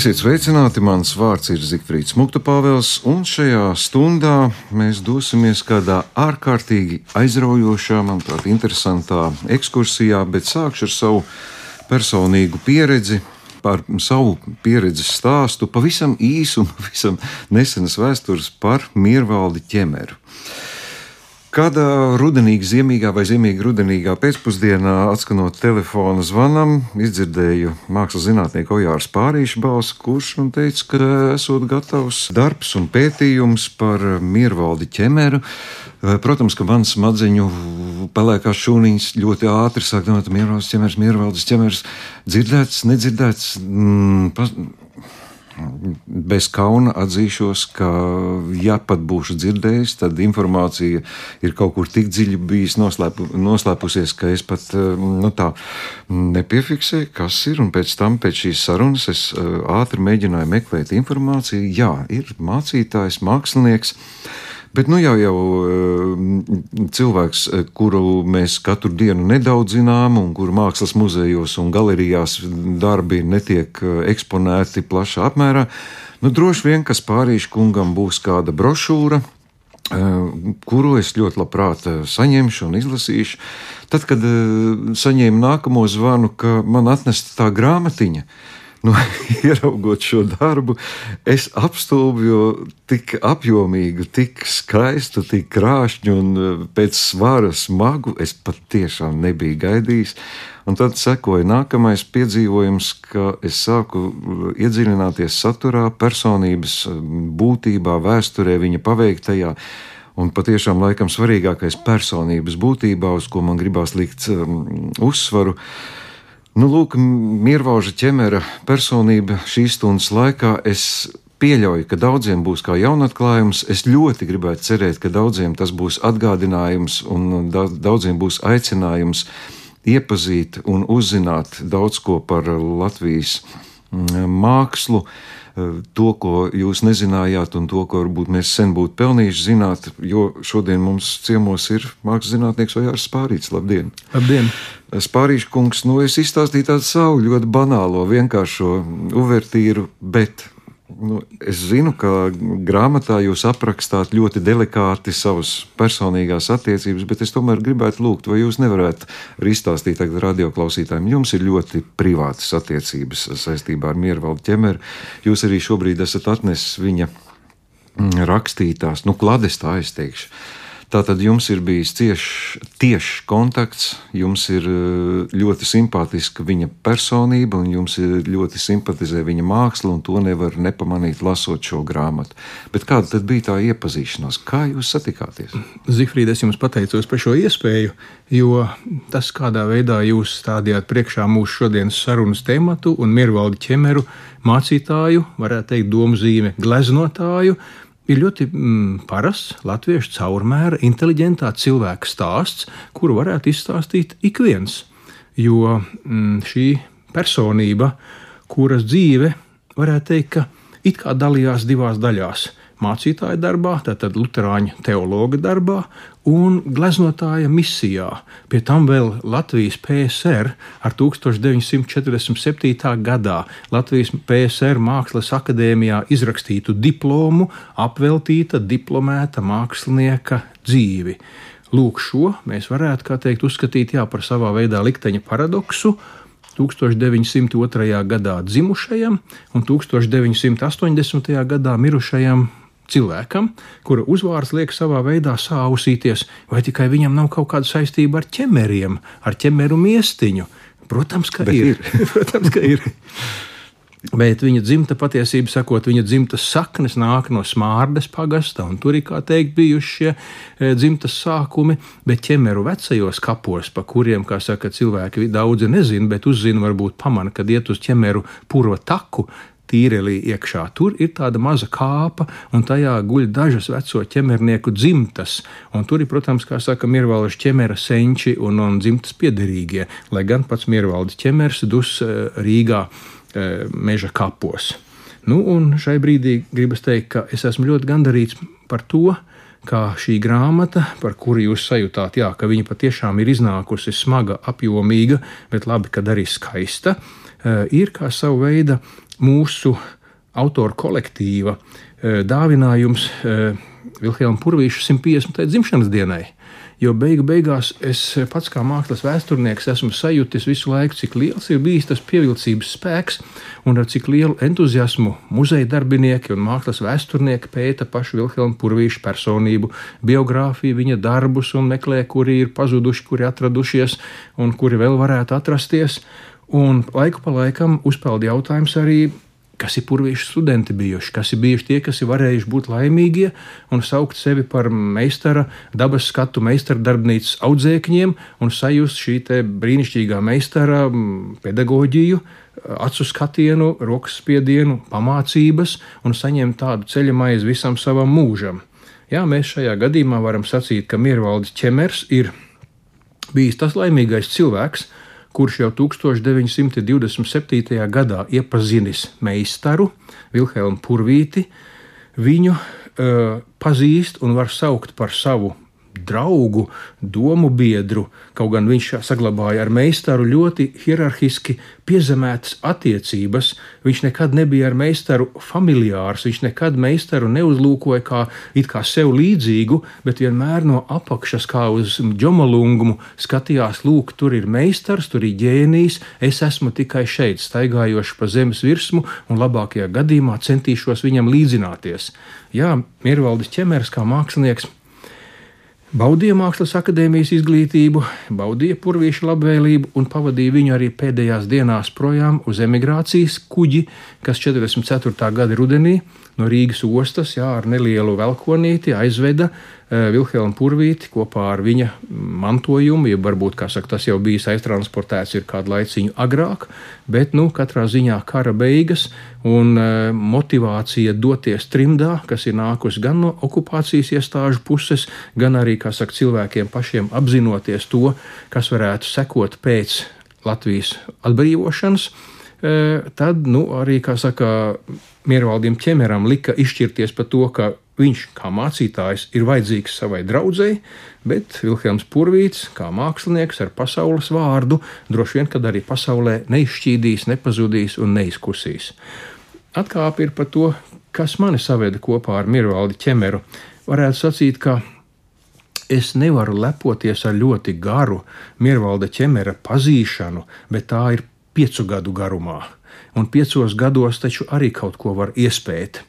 Esiet sveicināti, mans vārds ir Zifrīds Mukta Pāvels, un šajā stundā mēs dosimies kādā ārkārtīgi aizraujošā, manuprāt, interesantā ekskursijā, bet sākšu ar savu personīgu pieredzi, par savu pieredzes stāstu, pavisam īsu un pavisam nesenas vēstures par Miervaldi ķemeru. Kādā rudenīgā, ziemīgā vai ziemīgā rudenīgā pēcpusdienā, atskanot telefona zvanam, izdzirdēju mākslas zinātnieku Ojārs Pārīšu balsi, kurš man teica, ka esot gatavs darbs un pētījums par Miervaldi ķemeru. Eh, protams, ka mans smadzeņu pelēkās šūniņas ļoti ātri sāk domāt, Miervaldes ķemers, Miervaldes ķemers, dzirdēts, nedzirdēts. Mm, bez kauna atzīšos, ka, ja pat būšu dzirdējis, tad informācija ir kaut kur tik dziļi bijis noslēpu, noslēpusies, ka es pat nu, tā nepiefiksēju, kas ir. Un pēc tam, pēc šīs sarunas, es ātri mēģināju meklēt informāciju. Jā, ir mācītājs, mākslinieks. Bet nu jau, jau eh, cilvēks, eh, kuru mēs katru dienu nedaudz zinām, un kuru mākslas muzejos un galerijās darbi netiek eh, eksponēti plašā apmērā, nu droši vien, ka Spārīša kungam būs kāda brošūra, kuru es ļoti labprāt saņemšu un izlasīšu. Tad, kad saņēmu nākamo zvanu, ka man atnesta tā grāmatiņa, nu, ieraugot šo darbu, es apstulbju tik apjomīgu, tik skaistu, tik krāšņu un eh, pēc svara smagu. Es patiešām nebiju gaidījis. Un tad sekoja nākamais piedzīvojums, ka es sāku eh, iedziļināties saturā, personības eh, būtībā, vēsturē, viņa paveiktajā. Un patiešām laikam svarīgākais personības būtībā, uz ko man gribās likt um, uzsvaru, uh, Nu, lūk, Mirvauža ķemera personība šīs stundas laikā. Es pieļauju, ka daudziem būs kā jaunatklājums. Es ļoti gribētu cerēt, ka daudziem tas būs atgādinājums un daudziem būs aicinājums iepazīt un uzzināt daudz ko par Latvijas mākslu. Eh, to, ko jūs nezinājāt, un to, ko varbūt mēs sen būtu pelnījuši zināt, jo šodien mums ciemos ir mākslinieks Ojārs Spārīts. Labdien! Labdien! Spārīšu kungs, nu es izstāstīju tādu savu ļoti banālo, vienkāršo uvertīru, bet Nu, es zinu, ka grāmatā jūs aprakstāt ļoti delikāti savas personīgās attiecības, bet es tomēr gribētu lūgt, vai jūs nevarētu arī izstāstīt tagad radioklausītājiem. Jums ir ļoti privātas attiecības saistībā ar Miervaldu ķemeru. Jūs arī šobrīd esat atnesis viņa rakstītās, nu, klades tā es teikšu Tātad jums ir bijis ciešs tiešs kontakts, jums ir eh, ļoti simpātiska viņa personība, un jums ir ļoti simpatizē viņa māksla, un to nevar nepamanīt, lasot šo grāmatu. Bet kāda tad bija tā iepazīšanās? Kā jūs satikāties? Zifrīd, es jums pateicos par šo iespēju, jo tas, kādā veidā jūs stādījāt priekšā mūsu šodienas sarunas tematu un Mirvaldi ķemeru mācītāju, varētu teikt, domzīme gleznotāju ir ļoti mm, parasts latviešu caurmēra, inteliģentā cilvēka stāsts, kuru varētu izstāstīt ik viens. Jo mm, šī personība, kuras dzīve, varētu teikt, ka it kā dalījās divās daļās mācītāja darbā, tātad Lutāņu teologa darbā un gleznotāja misijā. Pie tam vēl Latvijas PSR ar 1947. gadā Latvijas PSR Mākslas akadēmijā izrakstītu diplomu apveltīta diplomēta mākslinieka dzīvi. Lūk, šo mēs varētu teikt, uzskatīt jā, par savā veidā likteņa paradoksu. 1902. gadā dzimušajam un 1980. gadā mirušajam cilvēkam, kura uzvārds liek savā veidā sāusīties, vai tikai viņam nav kaut kāda saistība ar ķemeriem, ar ķemeru miestiņu. Protams, ka Bet ir. ir. Protams, ka ir. Bet viņa dzimta patiesībā sakot, viņa dzimtas saknes nāk no smārdes pagasta, un tur ir, kā teikt, bijuši šie e, dzimtas sākumi, bet ķemeru vecajos kapos, pa kuriem, kā saka, cilvēki daudzi nezina, bet uzzina, varbūt pamana, kad iet uz ķemeru puro taku, tīrelī iekšā. Tur ir tāda maza kāpa, un tajā guļ dažas veco ķemernieku dzimtas. Un tur ir, protams, kā saka, Mirvaldes ķemera senči un, un dzimtas piederīgie, lai gan pats Mirvaldes ķemers dus eh, Rīgā eh, meža kapos. Nu, un šai brīdī gribas teikt, ka es esmu ļoti gandarīts par to, kā šī grāmata, par kuru jūs sajūtāt, jā, ka viņa patiešām ir iznākusi smaga, apjomīga, bet labi, kad arī skaista, eh, ir kā sava veida mūsu autoru kolektīva eh, dāvinājums Vilhelma Purvīša 150. dzimšanas dienai. Jo beigu beigās es pats kā mākslas vēsturnieks esmu sajūtis visu laiku, cik liels ir bijis tas pievilcības spēks un ar cik lielu entuziasmu muzeja darbinieki un mākslas vēsturnieki pēta pašu Vilhelmu Purvīšu personību, biogrāfiju, viņa darbus un meklē, kuri ir pazuduši, kuri atradušies un kuri vēl varētu atrasties. Un laiku pa laikam uzpeld jautājums arī kas ir purvīši studenti bijuši, kas ir bijuši tie, kas ir varējuši būt laimīgie un saukt sevi par meistara, dabas skatu meistara darbnīcas audzēkņiem un sajust šī brīnišķīgā meistara pedagoģiju, acu skatienu, rokas spiedienu, pamācības un saņemt tādu ceļa maizi visam savam mūžam. Jā, mēs šajā gadījumā varam sacīt, ka Miervaldes ķemers ir bijis tas laimīgais cilvēks, kurš jau 1927. gadā iepazinis meistaru Vilhelmu Purvīti, viņu uh, pazīst un var saukt par savu draugu, domu biedru, kaut gan viņš saglabāja ar meistaru ļoti hierarhiski piezemētas attiecības. Viņš nekad nebija ar meistaru familiārs, viņš nekad meistaru neuzlūkoja kā, kā sev līdzīgu, bet vienmēr no apakšas, kā uz džomalungumu, skatījās, lūk, tur ir meistars, tur ir ģēnijs, es esmu tikai šeit, staigājošs pa zemes virsmu, un labākajā gadījumā centīšos viņam līdzināties. Jā, Mirvaldis Čemers kā mākslinieks Baudīja Mākslas akadēmijas izglītību, baudīja purvīšu labvēlību un pavadīja viņu arī pēdējās dienās projām uz emigrācijas kuģi, kas 44. gada rudenī no Rīgas ostas jā, ar nelielu velkonīti aizveda uh, Vilhelmu Purvīti kopā ar viņa mantojumu. Ja varbūt saka, tas jau bijis aiztransportēts kādu laiciņu agrāk, bet nu, katrā ziņā kara beigas un uh, motivācija doties trimdā, kas ir nākusi gan no okupācijas iestāžu puses, gan arī saka, cilvēkiem pašiem apzinoties to, kas varētu sekot pēc Latvijas atbrīvošanas tad nu, arī, kā saka, Miervaldim ķemeram lika izšķirties par to, ka viņš kā mācītājs ir vajadzīgs savai draudzēji, bet Vilhelms Purvīts, kā mākslinieks ar pasaules vārdu, droši vien, kad arī pasaulē neizšķīdīs, nepazudīs un neizkusīs. Atkāpe ir par to, kas mani saveda kopā ar Mirvaldi ķemeru. Varētu sacīt, ka es nevaru lepoties ar ļoti garu Mirvalda ķemera pazīšanu, bet tā ir piecu gadu garumā. Un piecos gados taču arī kaut ko var iespēt.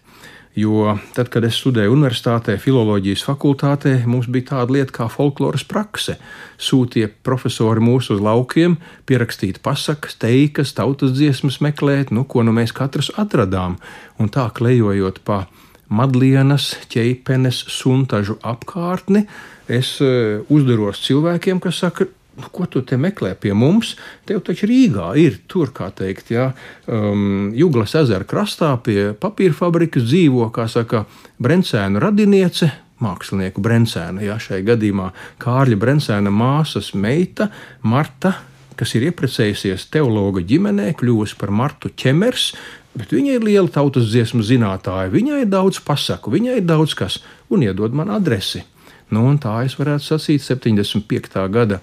Jo tad, kad es studēju universitātē, filozofijas fakultātē, mums bija tāda lieta kā folkloras prakse. Sūtīja profesori mūs uz laukiem, pierakstīt pasakas, teikas, tautas dziesmas, meklēt, nu, ko nu mēs katrs atradām. Un tā klejojot pa Madlienas, ķeipenes, suntažu apkārtni, es eh, uzdaros cilvēkiem, kas saka, ko tu te meklē pie mums? Tev taču Rīgā ir tur, kā teikt, ja, um, Juglas ezera krastā pie papīra fabrikas dzīvo, kā saka, Brencēna radiniece, mākslinieku Brencēna, ja šai gadījumā Kārļa Brencēna māsas meita Marta, kas ir iepriecējusies teologa ģimenē, kļuvusi par Martu ķemers, bet viņa ir liela tautas dziesmu zinātāja, viņai ir daudz pasaku, viņai ir daudz kas, un iedod man adresi. Nu, un tā es varētu sacīt 75. gada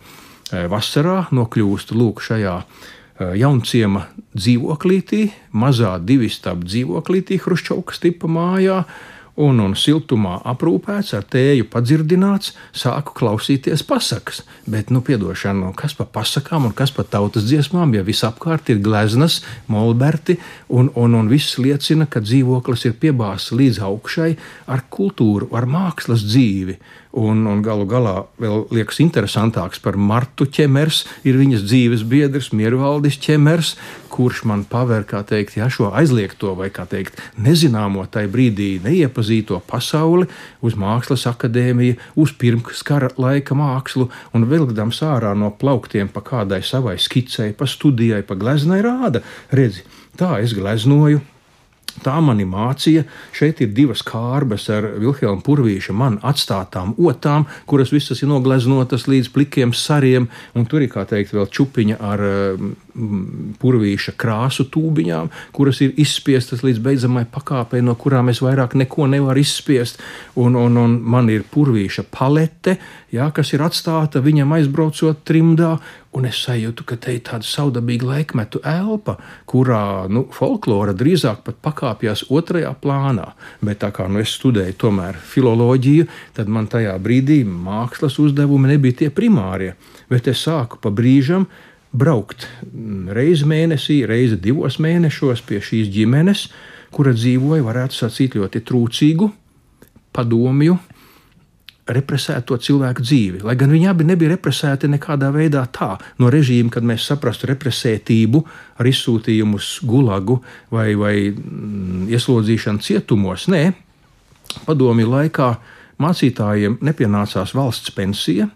vasarā nokļūstu lūk šajā eh, jaunciema dzīvoklītī, mazā divistabu dzīvoklītī, Hruščovkas tipa mājā, un, un siltumā aprūpēts, ar tēju padzirdināts, sāku klausīties pasakas. Bet, nu, piedošana, nu, kas par pasakām un kas par tautas dziesmām, ja visapkārt ir gleznas, molberti, un, un, un viss liecina, ka dzīvoklis ir piebāzts līdz augšai ar kultūru, ar mākslas dzīvi. Un, un galu galā vēl liekas interesantāks par Martu ķemers, ir viņas dzīves biedrs, Miervaldis ķemers, kurš man paver, teikt, ja, šo aizliegto vai, teikt, nezināmo tajā brīdī neiepazīto pasauli uz Mākslas akadēmiju, uz pirmskara laika mākslu un vilkdams ārā no plauktiem pa kādai savai skicei, pa studijai, pa gleznai rāda, redzi, tā es gleznoju Tā mani mācīja. Šeit ir divas kārbas ar Vilhelmu Purvīša man atstātām otām, kuras visas ir nogleznotas līdz plikiem sariem, un tur ir, kā teikt, vēl čupiņa ar purvīša krāsu tūbiņām, kuras ir izspiestas līdz beidzamai pakāpei, no kurām es vairāk neko nevaru izspiest. Un, un, un man ir purvīša palete, jā, kas ir atstāta viņam aizbraucot trimdā. Un es sajūtu, ka te ir tāda saudabīga laikmetu elpa, kurā nu, folklora drīzāk pat pakāpjas otrajā plānā. Bet tā kā nu, es studēju tomēr filoloģiju, tad man tajā brīdī mākslas uzdevumi nebija tie primārie. Bet es sāku pa brīžam braukt reizi mēnesī, reizi divos mēnešos pie šīs ģimenes, kura dzīvoja, varētu sacīt, ļoti trūcīgu padomju. Represēto cilvēku dzīvi. Lai gan viņi abi nebija represēti nekādā veidā tā, no režīma, kad mēs saprastu represētību ar izsūtījumu uz gulagu vai, vai mm, ieslodzīšanu cietumos. Nē, padomju laikā mācītājiem nepienācās valsts pensija,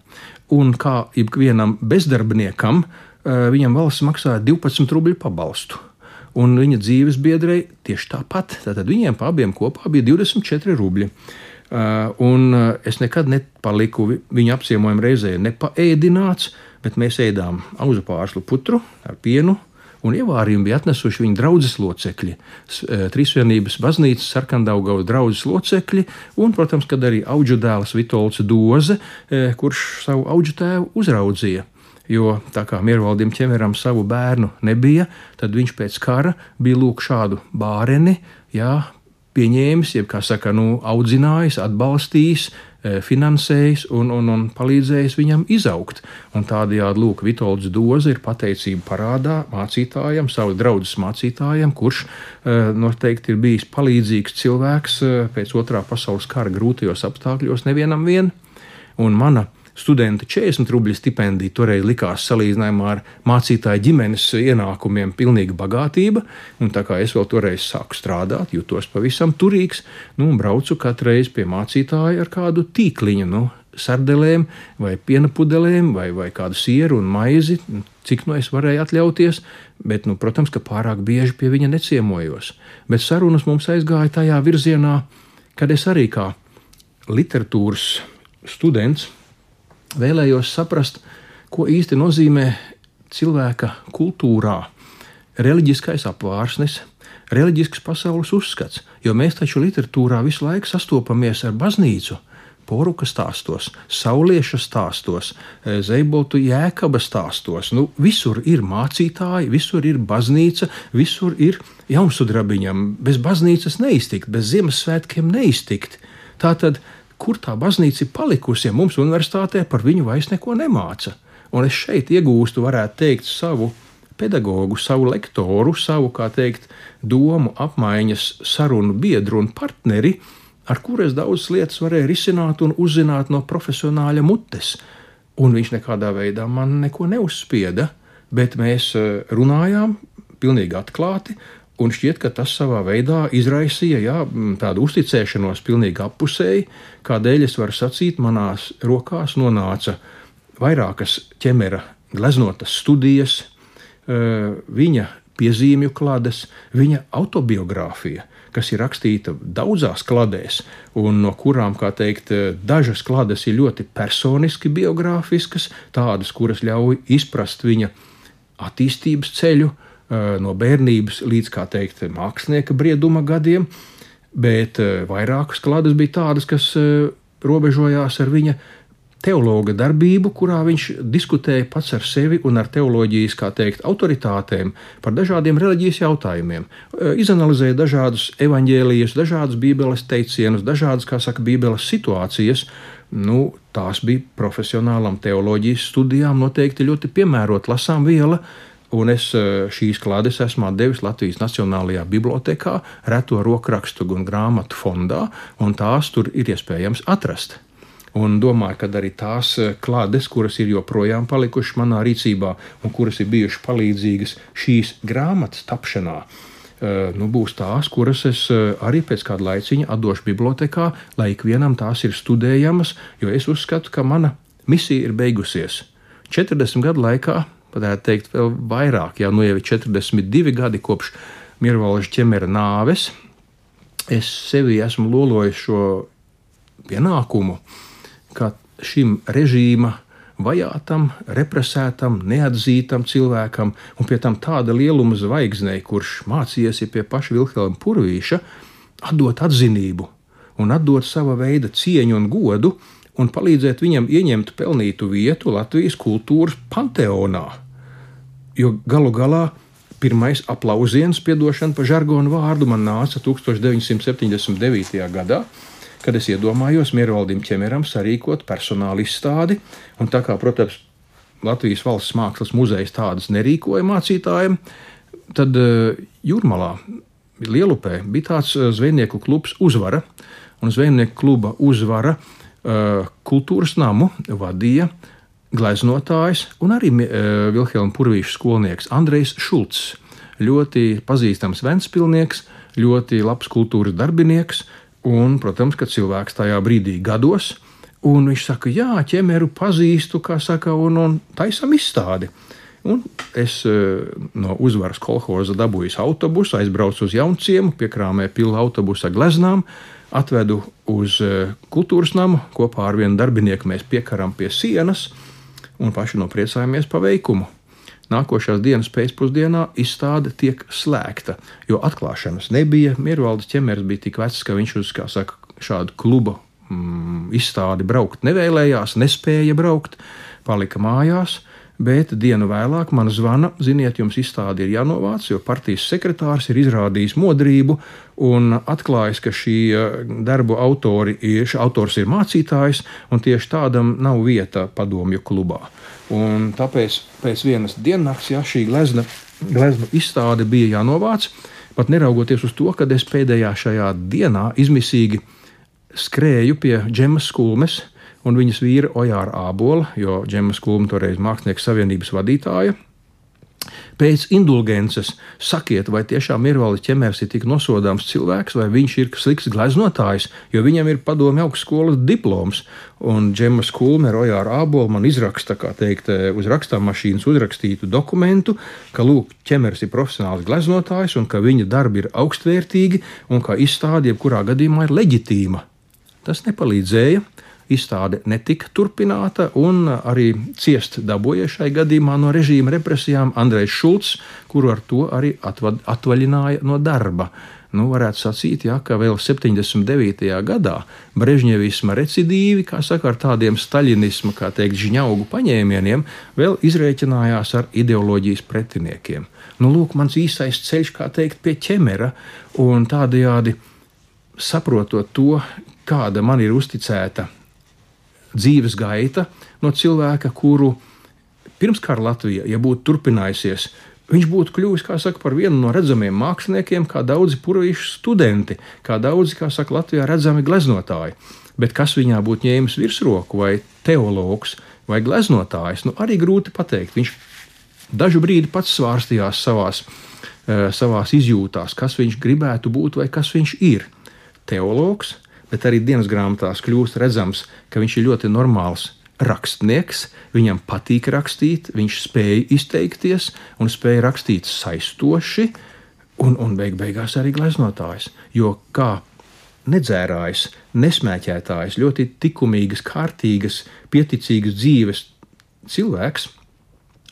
un kā ikvienam bezdarbniekam, uh, viņam valsts maksāja 12 rubļu pabalstu. Un viņa dzīves biedrei tieši tāpat. Tātad viņiem abiem kopā bija 24 rubļi. Uh, un uh, es nekad nepaliku viņa apciemojuma reizē nepaēdināts, bet mēs ēdām auzu pārslu putru ar pienu. Un ievārījumi bija atnesuši viņa draugus locekļi, Trīsvienības baznīcas sarkandaugavas draugus locekļi, un, protams, arī auģu dēls Vitolds Doze, kurš savu auģu tēvu uzraudzīja. Jo tā kā Miervaldim ķemeram savu bērnu nebija, tad viņš pēc kara bija lūk šādu bāreni, jā, pieņēmis, jeb kā saka, nu, audzinājis, atbalstījis, e, finansējis un, un, un palīdzējis viņam izaugt. Un tādējādi Lūk, Vitolds Doze ir pateicība parādā mācītājam, savu draugu mācītājam, kurš e, noteikti ir bijis palīdzīgs cilvēks e, pēc otrā pasaules kara grūtajos apstākļos nevienam vien. Un mana studenta 40 rubļu stipendija toreiz likās salīdzinājumā ar mācītāju ģimenes ienākumiem pilnīga bagātība. Un tā kā es vēl toreiz sāku strādāt, jutos pavisam turīgs, nu, un braucu katru reizi pie mācītāja ar kādu tīkliņu. Nu, sardelēm, vai piena pudelēm, vai, vai kādu sieru un maizi, cik no es varēju atļauties, bet, nu, protams, ka pārāk bieži pie viņa neciemojos. Bet sarunas mums aizgāja tajā virzienā, kad es arī kā literatūras students vēlējos saprast, ko īsti nozīmē cilvēka kultūrā reliģiskais apvārsnis, reliģisks pasaules uzskats, jo mēs taču literatūrā visu laiku sastopamies ar baznīcu. Poruka stāstos, saulieša stāstos, eh, zeibotu jēkaba stāstos. Nu, visur ir mācītāji, visur ir baznīca, visur ir jaunsudrabiņam. Bez baznīcas neiztikt, bez Ziemassvētkiem neiztikt. Tātad kur tā baznīca ir palikusi, ja mums universitātē par viņu vairs neko nemāca. Un es šeit iegūstu, varētu teikt, savu pedagogu, savu lektoru, savu, kā teikt, domu apmaiņas sarunu biedru un partneri, ar kuru es daudzas lietas varēju risināt un uzzināt no profesionāļa mutes. Un viņš nekādā veidā man neko neuzspieda, bet mēs eh, runājām pilnīgi atklāti, Un šķiet, ka tas savā veidā izraisīja jā, tādu uzticēšanos pilnīgi apusēji, kādēļ es varu sacīt, manās rokās nonāca vairākas ķemera gleznotas studijas, viņa piezīmju klades, viņa autobiogrāfija, kas ir rakstīta daudzās kladēs, un no kurām, kā teikt, dažas klades ir ļoti personiski biogrāfiskas, tādas, kuras ļauj izprast viņa attīstības ceļu, Eh, no bērnības līdz, kā teikt, mākslinieka brieduma gadiem, bet eh, vairākas klādes bija tādas, kas eh, robežojās ar viņa teologa darbību, kurā viņš diskutēja pats ar sevi un ar teoloģijas, kā teikt, autoritātēm par dažādiem reliģijas jautājumiem. Izanalizēja dažādus evaņģēlijas, dažādus bībeles teicienus, dažādas, kā saka, bībeles situācijas. Nu, tās bija profesionālam teoloģijas studijām noteikti ļoti piemērota lasām viela, Un es eh, šīs klādes esmu devis Latvijas Nacionālajā Bibliotēkā, reto rokrakstu un grāmatu fondā, un tās tur ir iespējams atrast. Un domāju, ka arī tās eh, klādes, kuras ir joprojām palikušas manā rīcībā un kuras ir bijušas palīdzīgas šīs grāmatas tapšanā, eh, nu, būs tās, kuras es arī pēc kāda laiciņa atdošu bibliotekā, lai ikvienam tās ir studējamas, jo es uzskatu, ka mana misija ir beigusies. 40 gadu laikā varētu teikt, vēl vairāk, jau nu jau ir 42 gadi kopš Mirvalža ķemera nāves. Es sevi esmu lolojis šo pienākumu, ka šim režīma vajātam, represētam, neatzītam cilvēkam, un pie tam tāda lieluma zvaigznei, kurš mācījies pie paša Vilhelma Purvīša, atdot atzinību un atdot sava veida cieņu un godu, un palīdzēt viņam ieņemt pelnītu vietu Latvijas kultūras panteonā. Jo galu galā pirmais aplausiens, piedošana par žargonu vārdu, man nāca 1979. gadā, kad es iedomājos Miervaldim ķemeram sarīkot personāla izstādi, un tā kā, protams, Latvijas valsts mākslas muzejs tādas nerīkoja mācītājiem, tad uh, Jūrmalā, Lielupē, bija tāds uh, zvejnieku klubs uzvara, un zvejnieku kluba uzvara uh, kultūras namu vadīja gleznotājs un arī uh, Vilhelma Purvīša skolnieks Andrejs Šulcs. Ļoti pazīstams Ventspilnieks, ļoti labs kultūras darbinieks, Un, protams, ka cilvēks tajā brīdī gados, un viņš saka, jā, ķemeru pazīstu, kā saka, un, un taisam izstādi. Un es eh, no uzvaras kolhoza dabūju autobusu, aizbraucu uz jaunciemu, piekrāmēju pilu autobusa gleznām, atvedu uz eh, kultūras namu, kopā ar vienu darbinieku mēs piekaram pie sienas un paši nopriecājamies par veikumu. Nākošās dienas pēcpusdienā izstāde tiek slēgta, jo atklāšanas nebija. Miervaldes ķemers bija tik vecs, ka viņš uz saka, šādu klubu mm, izstādi braukt nevēlējās, nespēja braukt, palika mājās. Bet dienu vēlāk man zvana, ziniet, jums izstāde ir jānovāc, jo partijas sekretārs ir izrādījis modrību un atklājis, ka šī eh, darbu autori, autors ir mācītājs, un tieši tādam nav vieta padomju klubā. Un tāpēc pēc vienas diennakts ja, šī glezna, glezna izstāde bija jānovāc, pat neraugoties uz to, ka es pēdējā šajā dienā izmisīgi skrēju pie džemas skulmes un viņas vīra Ojāra Ābola, jo džemas skulme toreiz mākslinieks savienības vadītāja Pēc indulgences sakiet, vai tiešām Mirvalis ķemērs ir tik nosodāms cilvēks, vai viņš ir slikts gleznotājs, jo viņam ir padomju augstskolas diploms. Un Džemas Kulme, Rojāra Ābola man izraksta, kā teikt, uz rakstāmašīnas uzrakstītu dokumentu, ka lūk, ķemērs ir profesionāls gleznotājs un ka viņa darbi ir augstvērtīgi un ka izstāde jebkurā gadījumā ir leģitīma. Tas nepalīdzēja izstāde netika turpināta, un arī ciest dabūja šai gadījumā no režīma represijām Andrejs Šulcs, kuru ar to arī atvad, atvaļināja no darba. Nu, varētu sacīt, ja, ka vēl 79. gadā Brežņevisma recidīvi, kā saka, ar tādiem staļinisma, kā teikt, žņaugu paņēmieniem, vēl izrēķinājās ar ideoloģijas pretiniekiem. Nu, lūk, mans īsais ceļš, kā teikt, pie ķemera, un tādējādi saprotot to, kāda man ir uzticēta dzīves gaita no cilvēka, kuru pirms kara Latvija, ja būtu turpinājusies, viņš būtu kļuvis saka, par vienu no redzamiem māksliniekiem, kā daudzi purvīšu studenti, kā daudzi, kā saka, Latvijā redzami gleznotāji. Bet kas viņā būtu ņēmis virsroku, vai teologs, vai gleznotājs, nu arī grūti pateikt. Viņš dažu brīdi pats svārstījās savās, uh, savās izjūtās, kas viņš gribētu būt vai kas viņš ir. Teologs, bet arī dienas grāmatās kļūst redzams, ka viņš ir ļoti normāls rakstnieks, viņam patīk rakstīt, viņš spēja izteikties un spēja rakstīt saistoši, un, un beig beigās arī gleznotājs. Jo kā nedzērājs, nesmēķētājs, ļoti likumīgas, kārtīgas, pieticīgas dzīves cilvēks,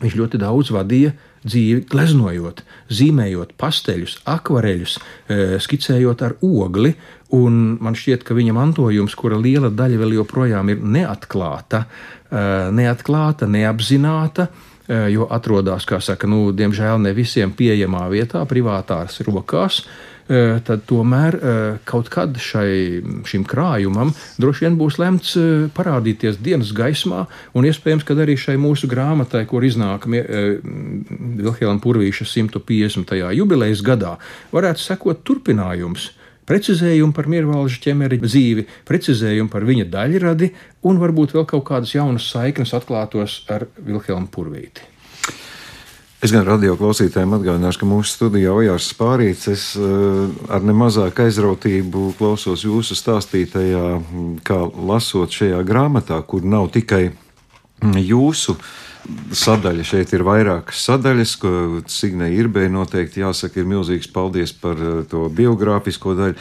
viņš ļoti daudz vadīja dzīvi gleznojot, zīmējot pasteļus, akvareļus, e, skicējot ar ogli. Un man šķiet, ka viņa mantojums, kura liela daļa vēl joprojām ir neatklāta, e, neatklāta, neapzināta, e, jo atrodas, kā saka, nu, diemžēl ne visiem pieejamā vietā, privātās rokās, tad tomēr kaut kad šai, šim krājumam droši vien būs lemts parādīties dienas gaismā, un iespējams, ka arī šai mūsu grāmatai, kur iznāk Vilhelma Purvīša 150. jubilejas gadā, varētu sekot turpinājums. Precizējumi par Miervalža ķemeri dzīvi, precizējumi par viņa daļradi un varbūt vēl kaut kādas jaunas saiknes atklātos ar Vilhelmu Purvīti. Es gan radio klausītājiem atgādināšu, ka mūsu studijā Ojārs Spārīts. Es uh, ar nemazāku aizrautību klausos jūsu stāstītajā, kā lasot šajā grāmatā, kur nav tikai jūsu sadaļa. Šeit ir vairākas sadaļas, ko Signai Irbei noteikti jāsaka, ir milzīgs paldies par eh, to biogrāfisko daļu.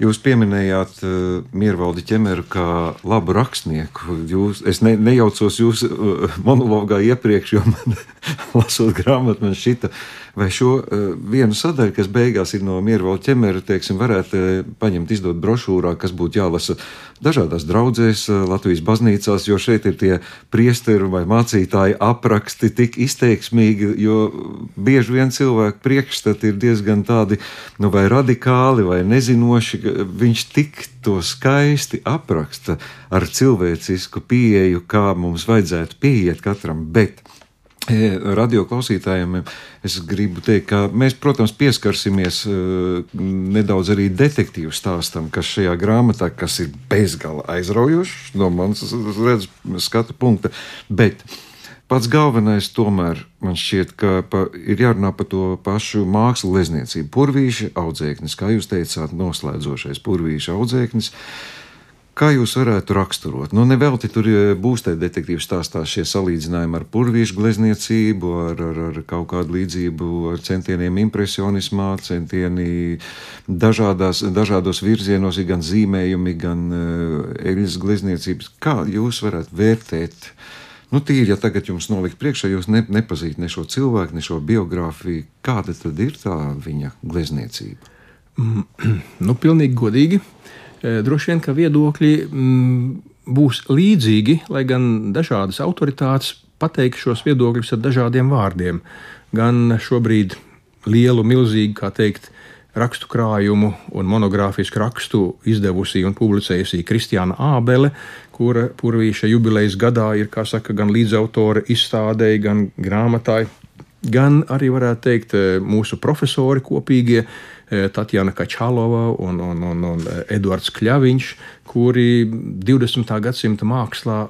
Jūs pieminējāt uh, Miervaldi ķemeru kā labu rakstnieku. Jūs, es ne, nejaucos jūsu uh, monologā iepriekš, jo man, lasot grāmatu, man šita, vai šo uh, vienu sadaļu, kas beigās ir no Miervaldi ķemera, teiksim, varētu uh, paņemt, izdot brošūrā, kas būtu jālasa dažādās draudzēs, uh, Latvijas baznīcās, jo šeit ir tie priesteru vai mācītāji apraksti tik izteiksmīgi, jo bieži vien cilvēku priekšstati ir diezgan tādi, nu, vai radikāli, vai nezinoši, viņš tik to skaisti apraksta ar cilvēcisku pieeju, kā mums vajadzētu pieiet katram. Bet radio klausītājiem es gribu teikt, ka mēs, protams, pieskarsimies uh, nedaudz arī detektīvu stāstam, kas šajā grāmatā, kas ir bezgala aizraujošs no manas redzes skatu punkta. Bet Pats galvenais tomēr man šķiet, ka pa, ir jārunā par to pašu mākslu glezniecību. Purvīša audzēknis, kā jūs teicāt, noslēdzošais purvīša audzēknis. Kā jūs varētu raksturot? Nu, nevelti tur būs tie detektīvi stāstā šie salīdzinājumi ar purvīšu glezniecību, ar, ar, ar kaut kādu līdzību, ar centieniem impresionismā, centieni dažādās, dažādos virzienos, gan zīmējumi, gan uh, eļļas glezniecības. Kā jūs varētu vērtēt? Nu, tīri, ja tagad jums nolikt priekšā, jūs ne, nepazīstat ne šo cilvēku, ne šo biogrāfiju, kāda tad ir tā viņa glezniecība? Mm, nu, pilnīgi godīgi. E, droši vien, ka viedokļi mm, būs līdzīgi, lai gan dažādas autoritātes pateiks šos viedokļus ar dažādiem vārdiem. Gan šobrīd lielu, milzīgu, kā teikt, rakstu krājumu un monogrāfisku rakstu izdevusi un publicējusi Kristiāna Ābele, kura Purvīša jubilejas gadā ir, kā saka, gan līdzautore izstādēji, gan grāmatāji, gan arī varētu teikt mūsu profesori kopīgie. Tatjana Kačalova un, un, un, un Edvards Kļaviņš, kuri 20. gadsimta mākslā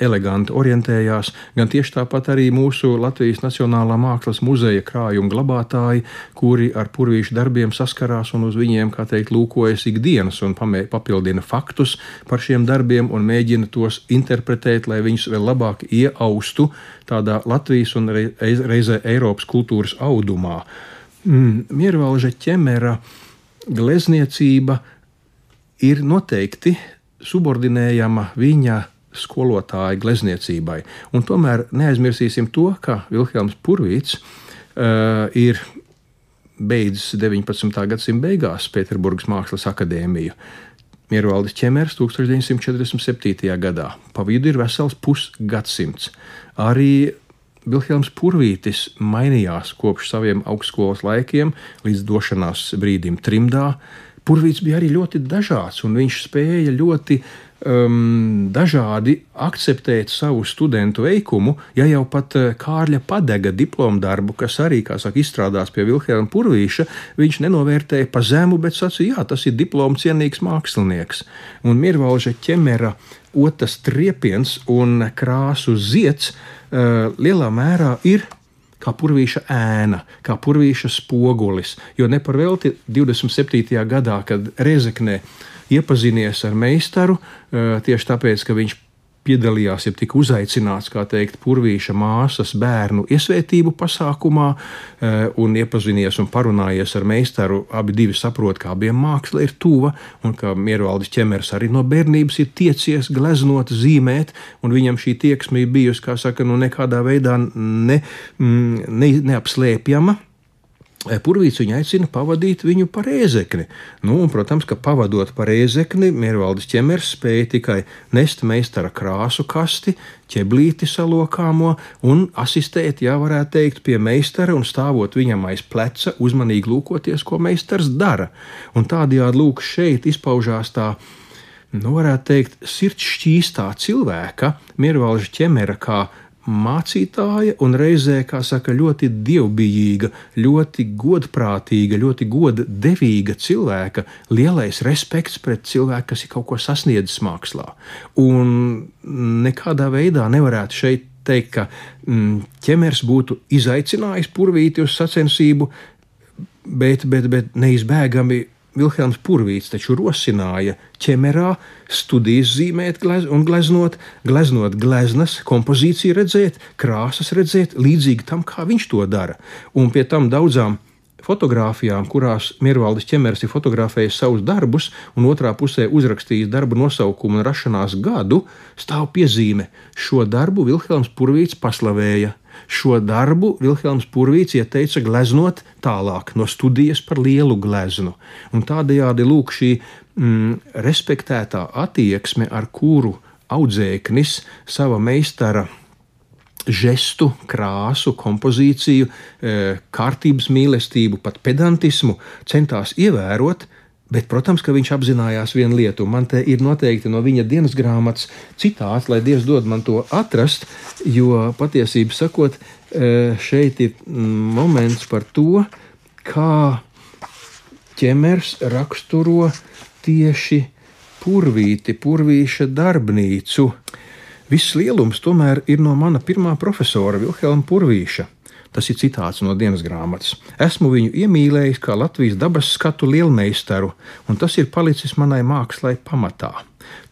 eleganti orientējās, gan tieši tāpat arī mūsu Latvijas Nacionālā Mākslas muzeja krājuma glabātāji, kuri ar purvīšu darbiem saskarās un uz viņiem, kā teikt, lūkojas ikdienas un papildina faktus par šiem darbiem un mēģina tos interpretēt, lai viņus vēl labāk iaustu tādā Latvijas un reizē Eiropas kultūras audumā. Mm, Miervalža ķemera glezniecība ir noteikti subordinējama viņa skolotāja glezniecībai. Un tomēr neaizmirsīsim to, ka Vilhelms Purvīts uh, ir beidzis 19. gadsimta beigās Pēterburgas Mākslas akadēmiju. Miervaldis Čemers 1947. gadā. Pa vidu ir vesels pusgadsimts. Arī Vilhelms Purvītis mainījās kopš saviem augstskolas laikiem līdz došanās brīdim trimdā. Purvīts bija arī ļoti dažāds, un viņš spēja ļoti um, dažādi akceptēt savu studentu veikumu, ja jau pat uh, Kārļa padega diplomu darbu, kas arī, kā saka, izstrādās pie Vilhelma Purvīša, viņš nenovērtēja pa zemu, bet sacīja, jā, tas ir diplomu cienīgs mākslinieks. Un Mirvalža ķemera otrs triepiens un krāsu ziets uh, lielā mērā ir kā purvīša ēna, kā purvīša spogulis. Jo neparvelti 27. gadā, kad Rezeknē iepazinies ar meistaru tieši tāpēc, ka viņš piedalījās, ja tika uzaicināts, kā teikt, purvīša māsas bērnu iesvētību pasākumā, un iepazinies un parunājies ar meistaru. Abi divi saprot, ka abiem māksla ir tuva, un ka Miervaldis ķemers arī no bērnības ir tiecies gleznot, zīmēt, un viņam šī tieksme ir bijusi, kā saka, nu nekādā veidā ne, mm, ne, neapslēpjama. Purvīts viņu aicina pavadīt viņu pa rēzekni. Nu, un, protams, ka pavadot pa rēzekni, Miervaldis ķemers spēja tikai nest meistara krāsu kasti, ķeblīti salokāmo un asistēt, jā, varētu teikt, pie meistara un stāvot viņam aiz pleca, uzmanīgi lūkoties, ko meistars dara. Un tādējādi lūk šeit izpaužās tā nu, varētu teikt, sirds šķīstā cilvēka, Miervalža ķemera, kā mācītāja un reizē, kā saka, ļoti dievbijīga, ļoti godprātīga, ļoti goddevīga cilvēka, lielais respekts pret cilvēku, kas ir kaut ko sasniedzis mākslā. Un nekādā veidā nevarētu šeit teikt, ka mm, ķemers būtu izaicinājis purvīti uz sacensību, bet, bet, bet neizbēgami Vilhelms Purvīts taču rosināja ķemerā studijas zīmēt glez, un gleznot, gleznot gleznas, kompozīciju redzēt, krāsas redzēt, līdzīgi tam, kā viņš to dara. Un pie tam daudzām fotografijām, kurās Miervaldis ķemers ir fotografējis savus darbus, un otrā pusē uzrakstījis darba nosaukumu un rašanās gadu, stāv piezīme: Šo darbu Vilhelms Purvīts paslavēja. Šo darbu Vilhelms Purvīts ieteica gleznot tālāk no studijas par lielu gleznu. Un tādējādi lūk šī mm, respektētā attieksme, ar kuru audzēknis sava meistara žestu, krāsu, kompozīciju, e, kārtības mīlestību, pat pedantismu centās ievērot. Bet, protams, ka viņš apzinājās vienu lietu. Man te ir noteikti no viņa dienas grāmatas citāts, lai Dievs dod man to atrast, jo patiesībā sakot, e, šeit ir moments par to, kā ķemers raksturo tieši purvīti, purvīša darbnīcu. Viss lielums tomēr ir no mana pirmā profesora Vilhelma Purvīša. Tas ir citāts no dienas grāmatas. Esmu viņu iemīlējis kā Latvijas dabas skatu lielmeistaru, un tas ir palicis manai mākslai pamatā.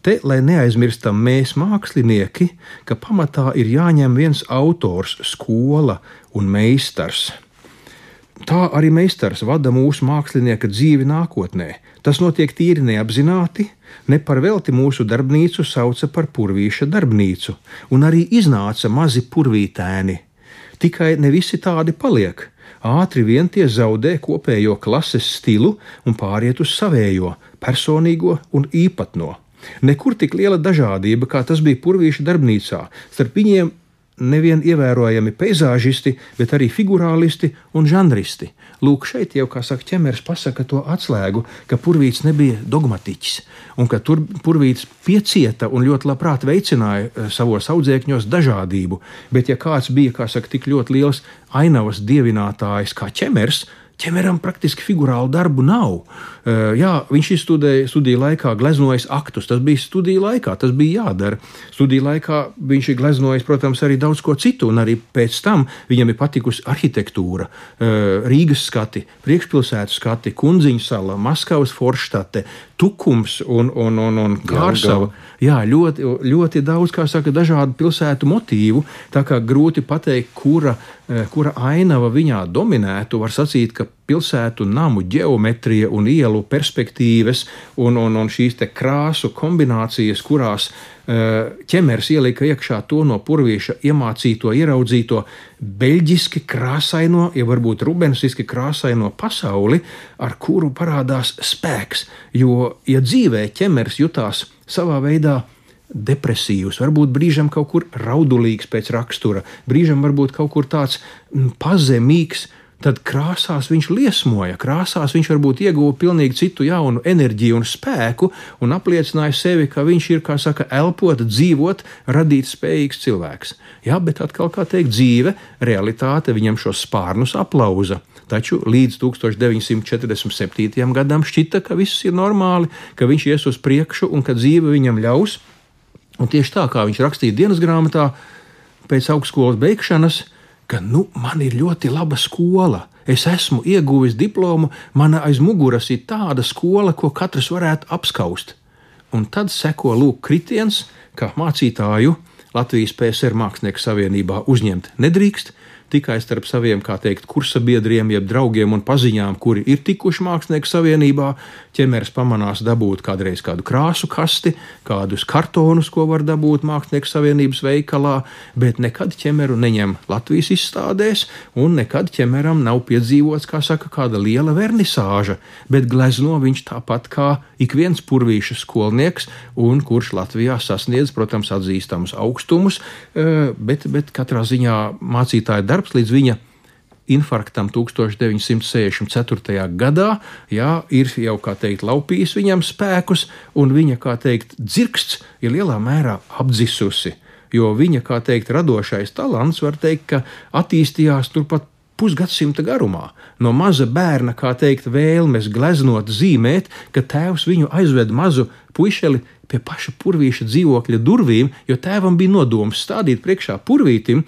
Te, lai neaizmirstam mēs, mākslinieki, ka pamatā ir jāņem viens autors, skola un meistars. Tā arī meistars vada mūsu mākslinieka dzīvi nākotnē. Tas notiek tīri neapzināti, Ne par velti mūsu darbnīcu sauca par purvīša darbnīcu, un arī iznāca mazi purvītēni. Tikai ne visi tādi paliek. Ātri vien tie zaudē kopējo klases stilu un pāriet uz savējo, personīgo un īpatno. Nekur tik liela dažādība, kā tas bija purvīša darbnīcā. Starp viņiem nevien ievērojami peizāžisti, bet arī figurālisti un žanristi. Lūk, šeit jau, kā saka, ķemers pasaka to atslēgu, ka purvīts nebija dogmatiķis, un ka tur purvīts piecieta un ļoti labprāt veicināja eh, savos audzēkņos dažādību. Bet, ja kāds bija, kā saka, tik ļoti liels ainavas dievinātājs kā ķemers, ķemeram praktiski figurālu darbu nav. Uh, jā, viņš izstudēja studiju laikā, gleznojis aktus. Tas bija studiju laikā, tas bija jādara. Studiju laikā viņš ir gleznojis, protams, arī daudz ko citu, un arī pēc tam viņam ir patikusi arhitektūra, uh, Rīgas skati, priekšpilsētu skati, Kundziņu sala, Maskavas forštate, Tukums un, un, un, un Kārsava. Jā, ļoti, ļoti daudz, kā saka, dažādu pilsētu motīvu. Tā kā grūti pateikt, kura, uh, kura ainava viņā dominētu, var sacīt, ka pilsētu namu geometrija un ielu perspektīvas un, un, un šīs krāsu kombinācijas, kurās ķemers ielika iekšā to no purvīša iemācīto, ieraudzīto beļģiski krāsaino, ja varbūt rubensiski krāsaino pasauli, ar kuru parādās spēks. Jo, ja dzīvē ķemers jutās savā veidā, depresīvs, varbūt brīžam kaut kur raudulīgs pēc rakstura, brīžam varbūt kaut kur tāds mm, pazemīgs, tad krāsās viņš liesmoja. Krāsās viņš varbūt ieguva pilnīgi citu jaunu enerģiju un spēku un apliecināja sevi, ka viņš ir, kā saka, elpot, dzīvot, radīt spējīgs cilvēks. Jā, bet atkal, kā teikt, dzīve, realitāte viņam šos spārnus aplauza. Taču līdz 1947. gadam šķita, ka viss ir normāli, ka viņš ies uz priekšu un ka dzīve viņam ļaus. Un tieši tā kā viņš rakstīja dienas grāmatā, pēc augstskolas beigšanas, ka nu, man ir ļoti laba skola. Es esmu ieguvis diplomu, mana aiz muguras ir tāda skola, ko katrs varētu apskaust. Un tad seko lūk kritiens, ka mācītāju Latvijas PSR Mākslinieku savienībā uzņemt nedrīkst, tikai starp saviem, kā teikt, kursabiedriem, jeb draugiem un paziņām, kuri ir tikuši mākslinieku savienībā. ķemērs pamanās dabūt kādreiz kādu krāsu kasti, kādus kartonus, ko var dabūt mākslinieku savienības veikalā, bet nekad ķemeru neņem Latvijas izstādēs, un nekad ķemeram nav piedzīvots, kā saka, kāda liela vernisāža, bet glezno viņš tāpat kā ik viens purvīša skolnieks, un kurš Latvijā sasniedz, protams, atzīstamus augstumus, eh, bet, bet katrā ziņā mācītāja darbs darbs līdz viņa infarktam 1964. gadā, jā, ir jau, kā teikt, laupījis viņam spēkus, un viņa, kā teikt, dzirksts ir lielā mērā apdzisusi. Jo viņa, kā teikt, radošais talants, var teikt, ka attīstījās turpat pusgadsimta garumā. No maza bērna, kā teikt, vēlmes gleznot, zīmēt, ka tēvs viņu aizved mazu puišeli pie paša purvīša dzīvokļa durvīm, jo tēvam bija nodoms stādīt priekšā purvītim,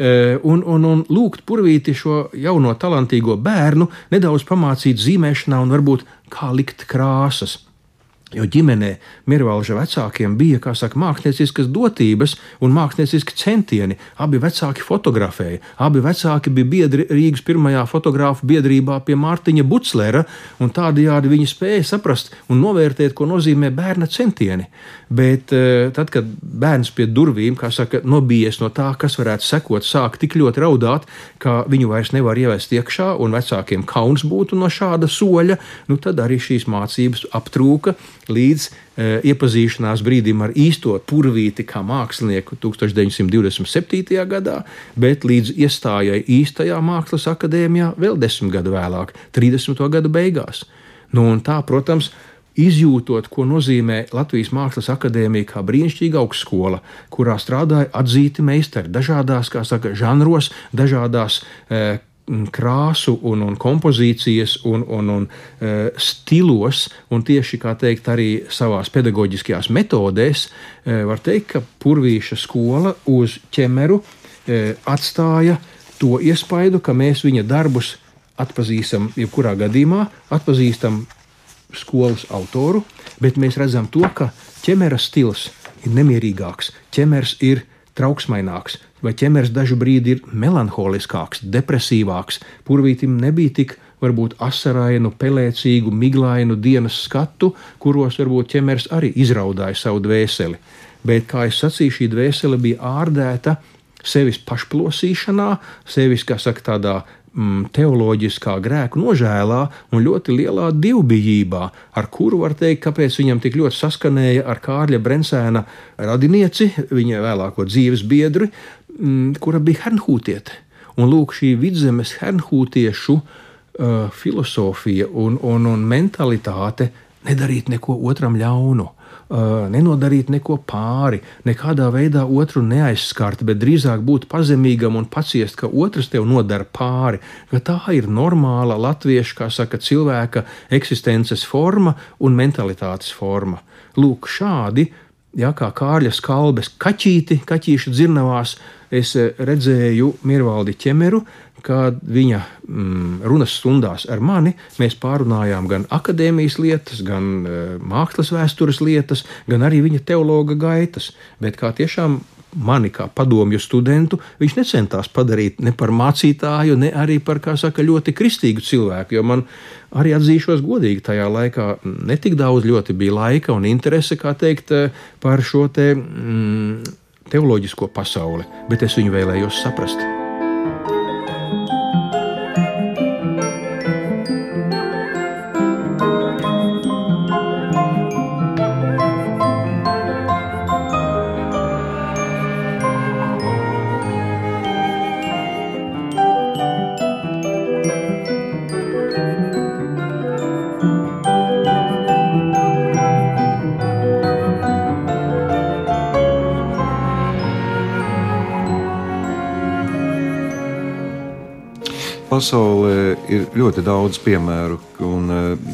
un, un, un lūgt purvīti šo jauno talantīgo bērnu nedaudz pamācīt zīmēšanā un varbūt kā likt krāsas. Jo ģimenē Mirvalža vecākiem bija, kā saka, mākslinieciskas dotības un mākslinieciski centieni. Abi vecāki fotografēja, abi vecāki bija biedri Rīgas pirmajā fotografu biedrībā pie Mārtiņa Buclera, un tādējādi viņi spēja saprast un novērtēt, ko nozīmē bērna centieni. Bet eh, tad, kad bērns pie durvīm, kā saka, nobijies no tā, kas varētu sekot, sāk tik ļoti raudāt, ka viņu vairs nevar ievest iekšā, un vecākiem kauns būtu no šāda soļa, nu tad arī šīs mācības aptrūka līdz e, iepazīšanās brīdim ar īsto purvīti kā mākslinieku 1927. gadā, bet līdz iestājai īstajā mākslas akadēmijā vēl desmit gadu vēlāk, 30. gadu beigās. Nu, tā, protams, izjūtot, ko nozīmē Latvijas Mākslas akadēmija kā brīnišķīga augstskola, kurā strādāja atzīti meistari dažādās, kā saka, žanros, dažādās e, krāsu un, un kompozīcijas un, un, un uh, stilos, un tieši teikt, arī savā pedagoģiskajās metodēs, uh, var teikt, ka Purvīša skola uz ķemeru uh, atstāja to iespaidu, ka mēs viņa darbus atpazīstam, jebkurā gadījumā atpazīstam skolas autoru, bet mēs redzam to, ka ķemera stils ir nemierīgāks, ķemers ir trauksmaināks, vai ķemers dažu brīdi ir melanholiskāks, depresīvāks. Purvītim nebija tik varbūt asarainu, pelēcīgu, miglainu dienas skatu, kuros varbūt ķemers arī izraudāja savu dvēseli. Bet, kā jau sacīju, šī dvēsele bija ārdēta sevis pašplosīšanā, sevis, kā saka, tādā mm, teoloģiskā grēku nožēlā un ļoti lielā divbijībā, ar kuru var teikt, kāpēc viņam tik ļoti saskanēja ar Kārļa Brensēna radinieci, viņa vēlāko dzīves biedru, mm, kura bija Hernhūtiete. Un lūk, šī vidzemes hernhūtiešu uh, filozofija un, un, un mentalitāte nedarīt neko otram ļaunu nenodarīt neko pāri, nekādā veidā otru neaizskart, bet drīzāk būt pazemīgam un paciest, ka otrs tev nodara pāri, ka tā ir normāla latviešu, kā saka, cilvēka eksistences forma un mentalitātes forma. Lūk, šādi, ja, kā Kārļa skalbes kaķīti, kaķīšu dzirnavās, es redzēju Mirvaldi ķemeru, kad viņa mm, runas stundās ar mani mēs pārunājām gan akadēmijas lietas, gan uh, mākslas vēstures lietas, gan arī viņa teologa gaitas. Bet kā tiešām mani kā padomju studentu, viņš necentās padarīt ne par mācītāju, ne arī par, kā saka, ļoti kristīgu cilvēku, jo man arī atzīšos godīgi, tajā laikā netik daudz ļoti bija laika un interese, kā teikt, par šo te mm, teoloģisko pasauli, bet es viņu vēlējos saprast. Pasaulē ir ļoti daudz piemēru, un uh,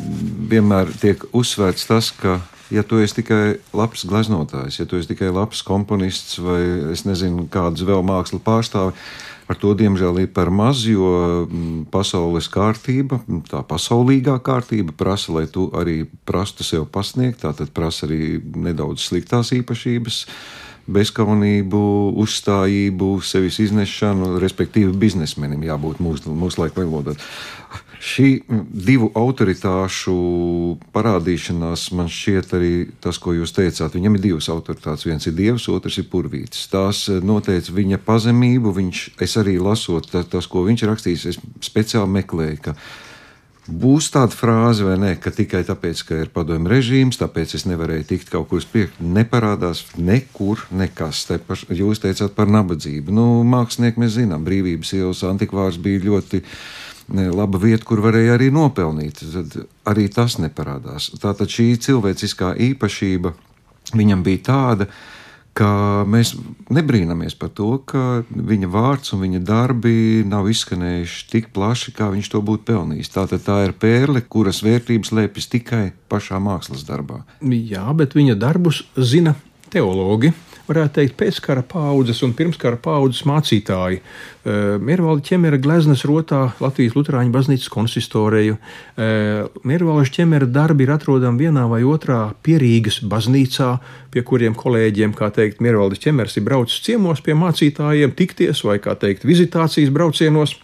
vienmēr tiek uzsvērts tas, ka, ja tu esi tikai labs gleznotājs, ja tu esi tikai labs komponists vai es nezinu, kādas vēl mākslas pārstāvi, ar to diemžēl ir par maz, jo mm, pasaules kārtība, tā pasaulīgā kārtība prasa, lai tu arī prastu sev pasniegt, tā tad prasa arī nedaudz sliktās īpašības. Uh, bezkaunību, uzstājību, sevis iznešanu, respektīvi biznesmenim jābūt mūsu, mūsu valodā. Šī divu autoritāšu parādīšanās man šķiet arī tas, ko jūs teicāt. Viņam ir divas autoritātes. Viens ir dievs, otrs ir purvītis. Tās noteica viņa pazemību. Viņš, es arī lasot tas, ko viņš rakstījis, es speciāli meklēju, ka Būs tāda frāze, vai ne, ka tikai tāpēc, ka ir padomju režīms, tāpēc es nevarēju tikt kaut kur uz priekšu. Neparādās nekur nekas. Te par, jūs teicāt par nabadzību. Nu, mākslinieki mēs zinām, brīvības ielas antikvārs bija ļoti laba vieta, kur varēja arī nopelnīt. Tad arī tas neparādās. Tātad šī cilvēciskā īpašība viņam bija tāda, ka ka mēs nebrīnamies par to, ka viņa vārds un viņa darbi nav izskanējuši tik plaši, kā viņš to būtu pelnījis. Tātad tā ir pērle, kuras vērtības lēpjas tikai pašā mākslas darbā. Jā, bet viņa darbus zina teologi, varētu teikt, pēckara paudzes un pirmskara paudzes mācītāji. Miervalda ķemera gleznas rotā Latvijas Lutāņu baznīcas konsistoriju. Miervalda ķemera darbi ir atrodami vienā vai otrā pierīgas baznīcā, pie kuriem kolēģiem, kā teikt, Miervalda ķemers ir braucis ciemos pie mācītājiem, tikties vai, kā teikt, vizitācijas braucienos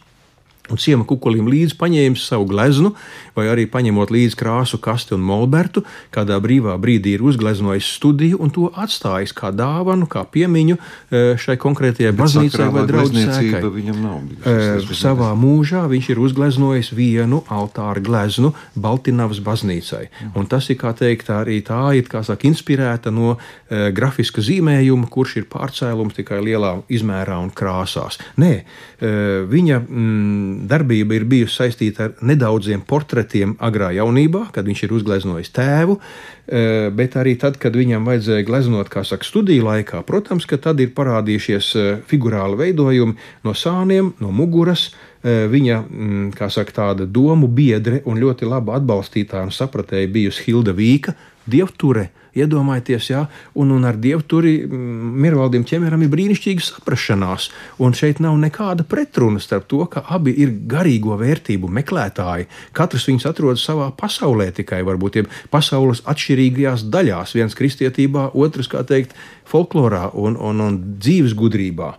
un ciema kukulim līdzi paņēmis savu gleznu, vai arī paņemot līdzi krāsu kasti un molbertu, kādā brīvā brīdī ir uzgleznojis studiju un to atstājis kā dāvanu, kā piemiņu e, šai konkrētajai baznīcai vai draudzēkai. Viņam nav bijis. E, savā mūžā viņš ir uzgleznojis vienu altāra gleznu Baltinavas baznīcai. Un tas ir, kā teikt, arī tā ir, kā saka, inspirēta no e, grafiska zīmējuma, kurš ir pārcēlums tikai lielā izmērā un krāsās. Nē, e, viņa mm, darbība ir bijusi saistīta ar nedaudziem portretiem agrā jaunībā, kad viņš ir uzgleznojis tēvu, e, bet arī tad, kad viņam vajadzēja gleznot, kā saka, studiju laikā, protams, ka tad ir parādījušies e, figurāli veidojumi no sāniem, no muguras. E, viņa, mm, saka, tāda domu biedre un ļoti laba atbalstītāja un sapratēja bijusi Hilda Vīka, dievture Iedomājieties, jā, un, un ar dievu tur Mirvaldim ķemeram ir brīnišķīga saprašanās. Un šeit nav nekāda pretruna starp to, ka abi ir garīgo vērtību meklētāji. Katrs viņus atrodas savā pasaulē, tikai varbūt pasaules atšķirīgajās daļās. Viens kristietībā, otrs, kā teikt, folklorā un, un, un dzīves gudrībā.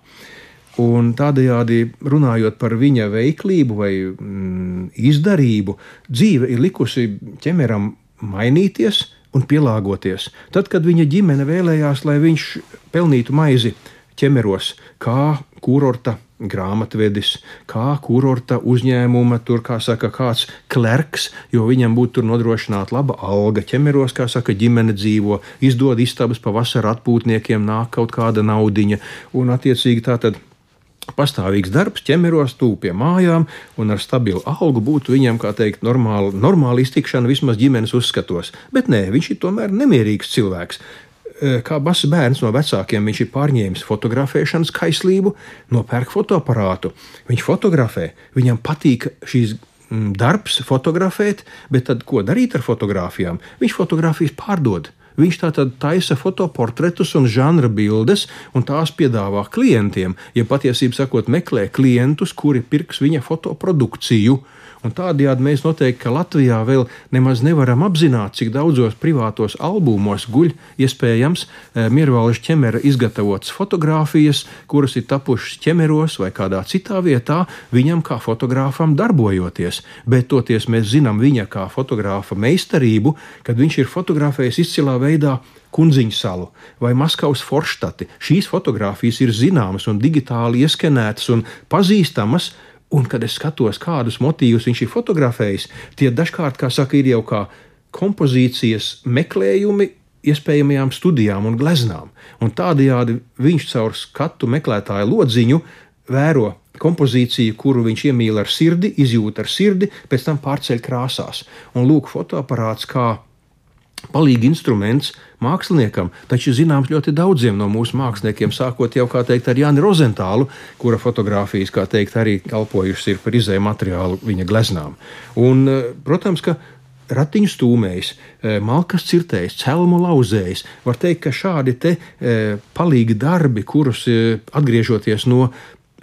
Un tādējādi runājot par viņa veiklību vai mm, izdarību, dzīve ir likusi ķemeram mainīties, un pielāgoties. Tad, kad viņa ģimene vēlējās, lai viņš pelnītu maizi ķemeros, kā kurorta grāmatvedis, kā kurorta uzņēmuma, tur, kā saka, kāds klerks, jo viņam būtu tur nodrošināta laba alga. Ķemeros, kā saka, ģimene dzīvo, izdod istabas pavasara atpūtniekiem, nāk kaut kāda naudiņa, un attiecīgi tā tad pastāvīgs darbs, ķemeros, tuvu pie mājām un ar stabilu algu būtu viņam, kā teikt, normāla, normāla iztikšana vismaz ģimenes uzskatos. Bet nē, viņš ir tomēr nemierīgs cilvēks. E, kā mazs bērns no vecākiem, viņš ir pārņēmis fotografēšanas kaislību, nopērk fotoaparātu. Viņš fotografē, viņam patīk šīs mm, darbs, fotografēt, bet tad ko darīt ar fotografijām? Viņš fotografijas pārdod. Viņš tātad taisa fotoportretus un žanra bildes, un tās piedāvā klientiem, ja patiesībā sakot, meklē klientus, kuri pirks viņa fotoprodukciju. Tādējādi mēs noteikti Latvijā vēl nemaz nevaram apzināt, cik daudzos privātos albumos guļ iespējams eh, Miervalža ķemera izgatavotas fotogrāfijas, kuras ir tapušas ķemeros vai kādā citā vietā, viņam kā fotogrāfam darbojoties. Bet toties mēs zinām viņa kā fotogrāfa meistarību, kad viņš ir fotografējis izcilā veidā Kunziņu salu vai Maskavas forštati. Šīs fotogrāfijas ir zināmas un digitāli ieskenētas un pazīstamas, Un, kad es skatos, kādus motīvus viņš ir fotografējis, tie dažkārt, kā saka, ir jau kā kompozīcijas meklējumi iespējamajām studijām un gleznām. Un tādējādi viņš caur skatu meklētāju lodziņu vēro kompozīciju, kuru viņš iemīl ar sirdi, izjūt ar sirdi, pēc tam pārceļ krāsās. Un lūk, fotoaparāts kā palīgi instruments māksliniekam, taču zināms ļoti daudziem no mūsu māksliniekiem, sākot jau teikt, ar Jāni Rozentālu, kura fotografijas, teikt, arī kalpojušas par izēju materiālu viņa gleznām. Un, eh, protams, ka ratiņu stūmējs, eh, malkas cirtējs, celmu lauzējs. Var teikt, ka šādi te e, palīgi darbi, kurus e, atgriežoties no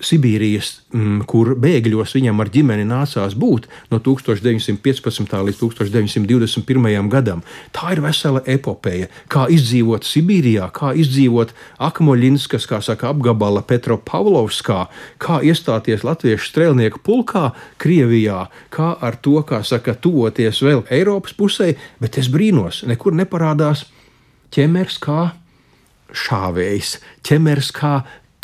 Sibīrijas, mm, kur bēgļos viņam ar ģimeni nācās būt no 1915. līdz 1921. gadam. Tā ir vesela epopeja. Kā izdzīvot Sibīrijā, kā izdzīvot Akmoļinskas, kā saka, apgabala Petropavlovskā, kā iestāties Latviešu strēlnieku pulkā Krievijā, kā ar to, kā saka, tuvoties vēl Eiropas pusē, bet es brīnos, nekur neparādās ķemers kā šāvējs, ķemers kā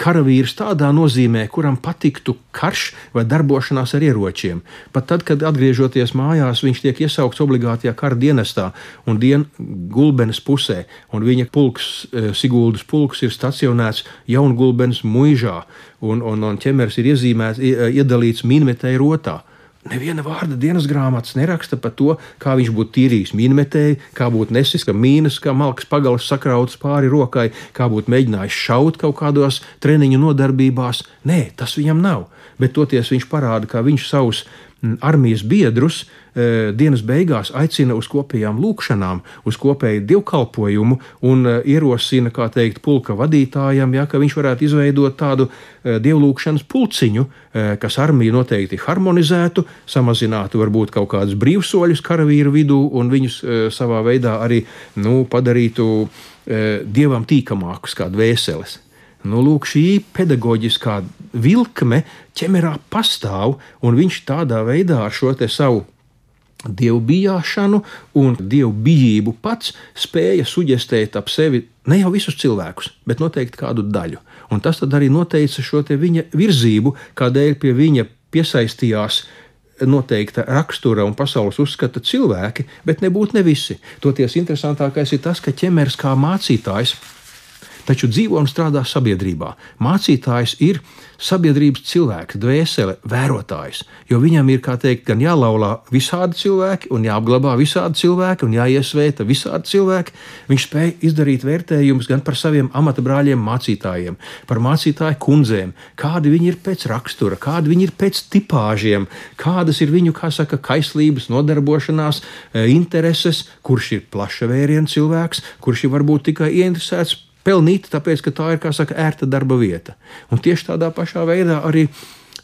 karavīrs tādā nozīmē, kuram patiktu karš vai darbošanās ar ieročiem. Pat tad, kad atgriežoties mājās, viņš tiek iesaukts obligātajā kara dienestā un dienas gulbenes pusē, un viņa pulks, e, Siguldas pulks, ir stacionēts Jaungulbenes muižā, un, un, un ķemers ir iezīmēts, iedalīts minmetēji rotā. Neviena vārda dienas grāmatas neraksta par to, kā viņš būtu tīrījis minmetēji, kā būtu nesis, ka mīnas, kā malks pagalas sakrautas pāri rokai, kā būtu mēģinājis šaut kaut kādos treniņu nodarbībās. Nē, tas viņam nav. Bet toties viņš parāda, kā viņš savus armijas biedrus e, dienas beigās aicina uz kopējām lūkšanām, uz kopēju dievkalpojumu un e, ierosina, kā teikt, pulka vadītājam, ja, ka viņš varētu izveidot tādu e, dievlūkšanas pulciņu, kas armiju noteikti harmonizētu, samazinātu varbūt kaut kādus brīvsoļus karavīru vidū un viņus savā veidā arī nu, padarītu dievam tīkamākus kā dvēseles. Nu, lūk, šī pedagoģiskā vilkme ķemerā pastāv, un viņš tādā veidā ar šo savu dievbijāšanu un dievbijību pats spēja suģestēt ap sevi ne jau visus cilvēkus, bet noteikti kādu daļu. Un tas arī noteica šo viņa virzību, kādēļ pie viņa piesaistījās noteikta rakstura un pasaules uzskata cilvēki, bet nebūtu ne visi. Toties interesantākais ir tas, ka ķemers kā mācītājs taču dzīvo un strādā sabiedrībā. Mācītājs ir sabiedrības cilvēks, dvēsele, vērotājs, jo viņam ir, kā teikt, gan jālaulā visādi cilvēki, un jāapglabā visādi cilvēki, un jāiesvēta visādi cilvēki. Viņš spēj izdarīt vērtējumus gan par saviem amata brāļiem, mācītājiem, par mācītāju kundzēm, kādi viņi ir pēc rakstura, kādi viņi ir pēc tipāžiem, kādas ir viņu, kā saka, kaislības, nodarbošanās, e, intereses, kurš ir plaša vēriena cilvēks, kurš ir varbūt tikai ieinteresēts pelnīt, tāpēc ka tā ir, kā saka, ērta darba vieta. Un tieši tādā pašā veidā arī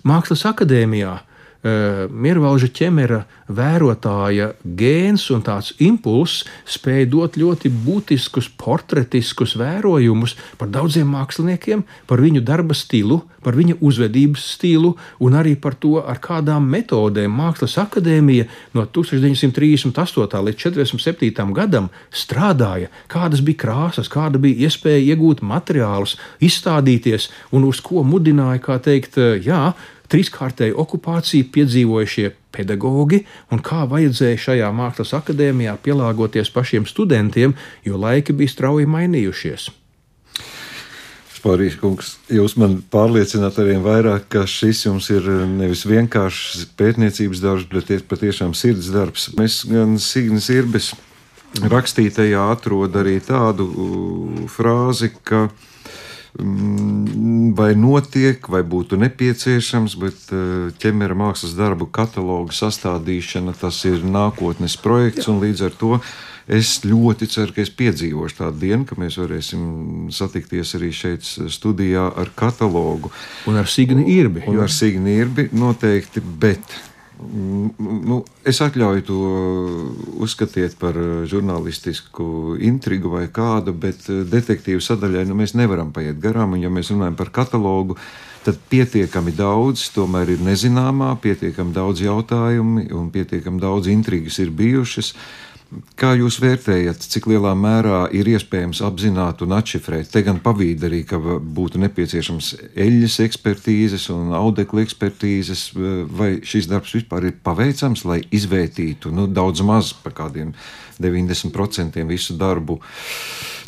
Mākslas akadēmijā Mirvalža ķemera vērotāja gēns un tāds impulss spēja dot ļoti būtiskus portretiskus vērojumus par daudziem māksliniekiem, par viņu darba stilu, par viņa uzvedības stilu un arī par to, ar kādām metodēm Mākslas akadēmija no 1938. līdz 1947. gadam strādāja, kādas bija krāsas, kāda bija iespēja iegūt materiālus, izstādīties un uz ko mudināja, kā teikt, eh, jā, trīskārtēju okupāciju piedzīvojušie pedagogi un kā vajadzēja šajā mākslas akadēmijā pielāgoties pašiem studentiem, jo laiki bija strauji mainījušies. Spārīs kungs, jūs man pārliecināt arī vairāk, ka šis jums ir nevis vienkāršs pētniecības darbs, bet patiešām sirds darbs. Mēs gan Signis Irbes rakstītajā atrod arī tādu frāzi, ka vai notiek, vai būtu nepieciešams, bet eh, ķemera mākslas darbu katalogu sastādīšana tas ir nākotnes projekts, Jā. un līdz ar to es ļoti ceru, ka es piedzīvošu tādu dienu, ka mēs varēsim satikties arī šeit studijā ar katalogu. Un ar Signi Irbi. Un ar Signi Irbi noteikti, bet Nu, es atļauju to uzskatīt par eh, žurnālistisku intrigu vai kādu, bet eh, detektīvu sadaļai nu, mēs nevaram paiet garām. Un, ja mēs runājam par katalogu, tad pietiekami daudz tomēr ir nezināmā, pietiekami daudz jautājumu un pietiekami daudz intrigas ir bijušas. Kā jūs vērtējat, cik lielā mērā ir iespējams apzināt un atšifrēt? Te gan pavīd arī, ka būtu nepieciešams eļļas ekspertīzes un audekla ekspertīzes, vai šis darbs vispār ir paveicams, lai izvērtītu nu, daudz maz par kādiem 90% visu darbu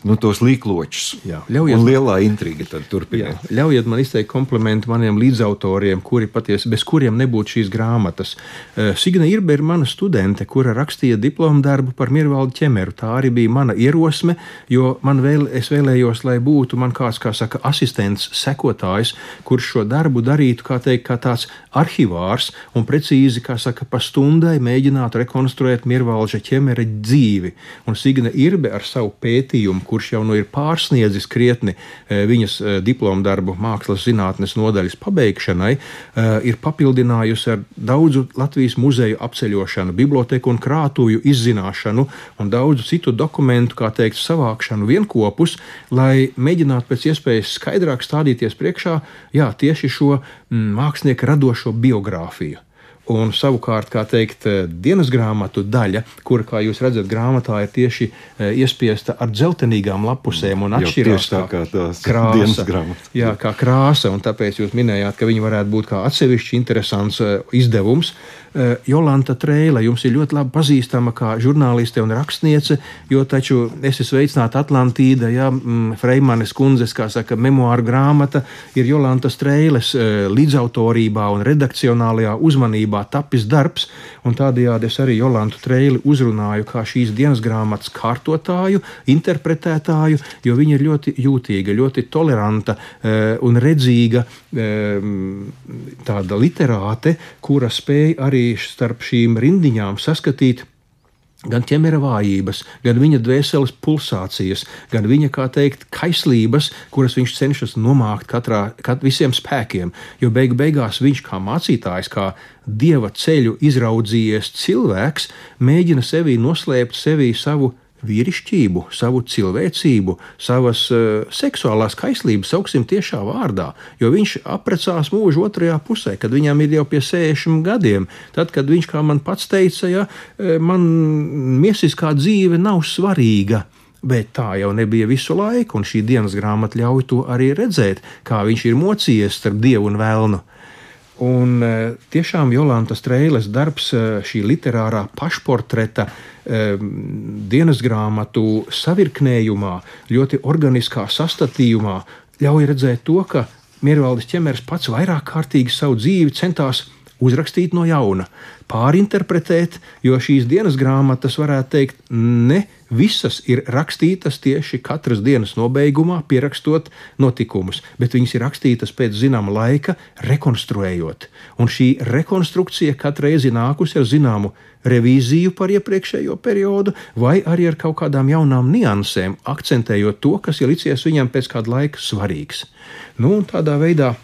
nu, tos līkločus. Ļaujiet, un lielā intriga tad turpināt. Ļaujiet man izteikt komplimentu maniem līdzautoriem, kuri patiesi bez kuriem nebūtu šīs grāmatas. Uh, Signa Irbe ir mana studente, kura rakstīja diplomu darbu par Mirvaldu ķemeru. Tā arī bija mana ierosme, jo man vēl, es vēlējos, lai būtu man kāds, kā saka, asistents, sekotājs, kurš šo darbu darītu, kā teikt, kā tāds arhivārs un precīzi, kā saka, pa stundai mēģinātu rekonstruēt Mirvalda ķemera dzīvi. Un Signa Irbe ar savu pētījumu, kurš jau nu ir pārsniedzis krietni eh, viņas eh, diplomu darbu mākslas zinātnes nodaļas pabeigšanai, eh, ir papildinājusi ar daudzu Latvijas muzeju apceļošanu, biblioteku un krātuju izzināšanu un daudzu citu dokumentu, kā teikt, savākšanu vienopus, lai mēģinātu pēc iespējas skaidrāk stādīties priekšā jā, tieši šo mm, mākslinieku radošo biogrāfiju. Un savukārt, kā teikt, eh, dienas grāmatu daļa, kur, kā jūs redzat, grāmatā ir tieši eh, iespiesta ar dzeltenīgām lapusēm un atšķirās tā kā tās krāsa. Jā, kā krāsa, un tāpēc jūs minējāt, ka viņi varētu būt kā atsevišķi interesants eh, izdevums. Jolanta Trēla jums ir ļoti labi pazīstama kā žurnāliste un rakstniece, jo taču es esmu sveicināta Atlantīda, ja mm, Freimanes kundzes, kā saka, memoāru grāmata ir Jolantas Trēles līdzautorībā un redakcionālajā uzmanībā tapis darbs, un tādējādi es arī Jolantu Treili uzrunāju kā šīs dienas grāmatas kārtotāju, interpretētāju, jo viņa ir ļoti jūtīga, ļoti toleranta eh, un redzīga eh, tāda literāte, kura spēja arī starp šīm rindiņām saskatīt gan ķemera vājības, gan viņa dvēseles pulsācijas, gan viņa, kā teikt, kaislības, kuras viņš cenšas nomākt katrā, kat, visiem spēkiem. Jo beigu beigās viņš kā mācītājs, kā dieva ceļu izraudzījies cilvēks, mēģina sevī noslēpt sevī savu vīrišķību, savu cilvēcību, savas uh, seksuālās kaislības, sauksim tiešā vārdā, jo viņš apprecās mūža otrajā pusē, kad viņam ir jau pie 60 gadiem. Tad, kad viņš, kā man pats teica, ja, eh, man miesiskā dzīve nav svarīga. Bet tā jau nebija visu laiku, un šī dienas grāmata ļauj to arī redzēt, kā viņš ir mocījies starp dievu un vēlnu. Un e, tiešām Jolantas Streiles darbs, e, šī literārā pašportreta e, dienas grāmatu savirknējumā, ļoti organiskā sastatījumā, ļauj redzēt to, ka Miervaldis ķemers pats vairāk kārtīgi savu dzīvi centās uzrakstīt no jauna, pārinterpretēt, jo šīs dienas grāmatas, varētu teikt, ne visas ir rakstītas tieši katras dienas nobeigumā, pierakstot notikumus, bet viņas ir rakstītas pēc zināma laika, rekonstruējot. Un šī rekonstrukcija katru reizi nākusi ar zināmu revīziju par iepriekšējo periodu, vai arī ar kaut kādām jaunām niansēm, akcentējot to, kas ir licies viņam pēc kāda laika svarīgs. Nu, tādā veidā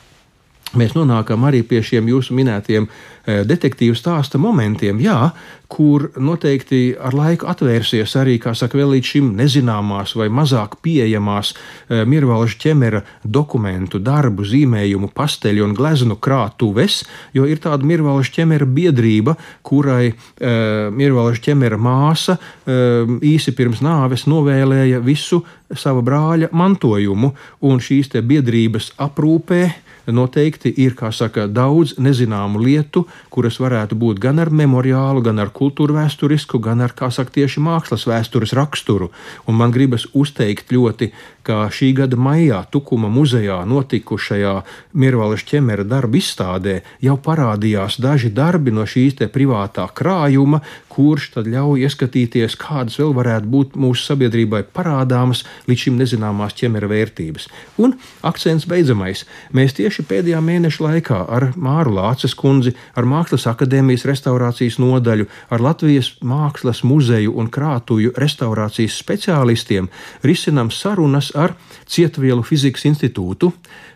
mēs nonākam arī pie šiem jūsu minētiem eh, detektīvu stāsta momentiem, jā, kur noteikti ar laiku atvērsies arī, kā saka, vēl līdz šim nezināmās vai mazāk pieejamās eh, Mirvalža ķemera dokumentu, darbu, zīmējumu, pasteļu un gleznu krātuves, jo ir tāda Mirvalža ķemera biedrība, kurai uh, Mirvalža ķemera māsa īsi pirms nāves novēlēja visu sava brāļa mantojumu, un šīs biedrības aprūpē noteikti ir saka, daudz nezināmu lietu, kuras varētu būt gan ar memoriālu, gan ar kultūru vēsturisku, gan ar saka, tieši mākslas vēstures raksturu. Un man gribas uzteikt ļoti, ka šī gada maijā Tukuma muzejā notikušajā Mirvalas ķemera darbu izstādē jau parādījās daži darbi no šīs privātā krājuma, kurš tad ļauj ieskatīties, kādas vēl varētu būt mūsu sabiedrībai parādāmas līdz šim nezināmās ķemera vērtības. Un akcents beidzamais. Mēs tieši pēdējā mēneša laikā ar Māru Lāces kundzi, ar Mākslas akadēmijas restaurācijas nodaļu, ar Latvijas Mākslas muzeju un krātuju restaurācijas speciālistiem risinām sarunas ar Cietvielu fizikas institūtu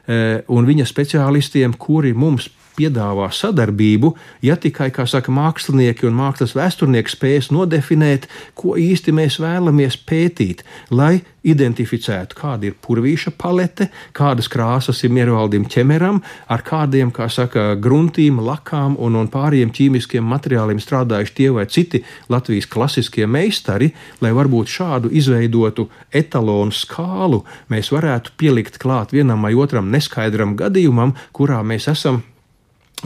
un viņa speciālistiem, kuri mums piedāvā sadarbību, ja tikai, kā saka, mākslinieki un mākslas vēsturnieki spēs nodefinēt, ko īsti mēs vēlamies pētīt, lai identificētu, kāda ir purvīša palete, kādas krāsas ir miervaldim ķemeram, ar kādiem, kā saka, gruntīm, lakām un, un pārējiem ķīmiskiem materiāliem strādājuši tie vai citi Latvijas klasiskie meistari, lai varbūt šādu izveidotu etalonu skālu mēs varētu pielikt klāt vienam vai otram neskaidram gadījumam, kurā mēs esam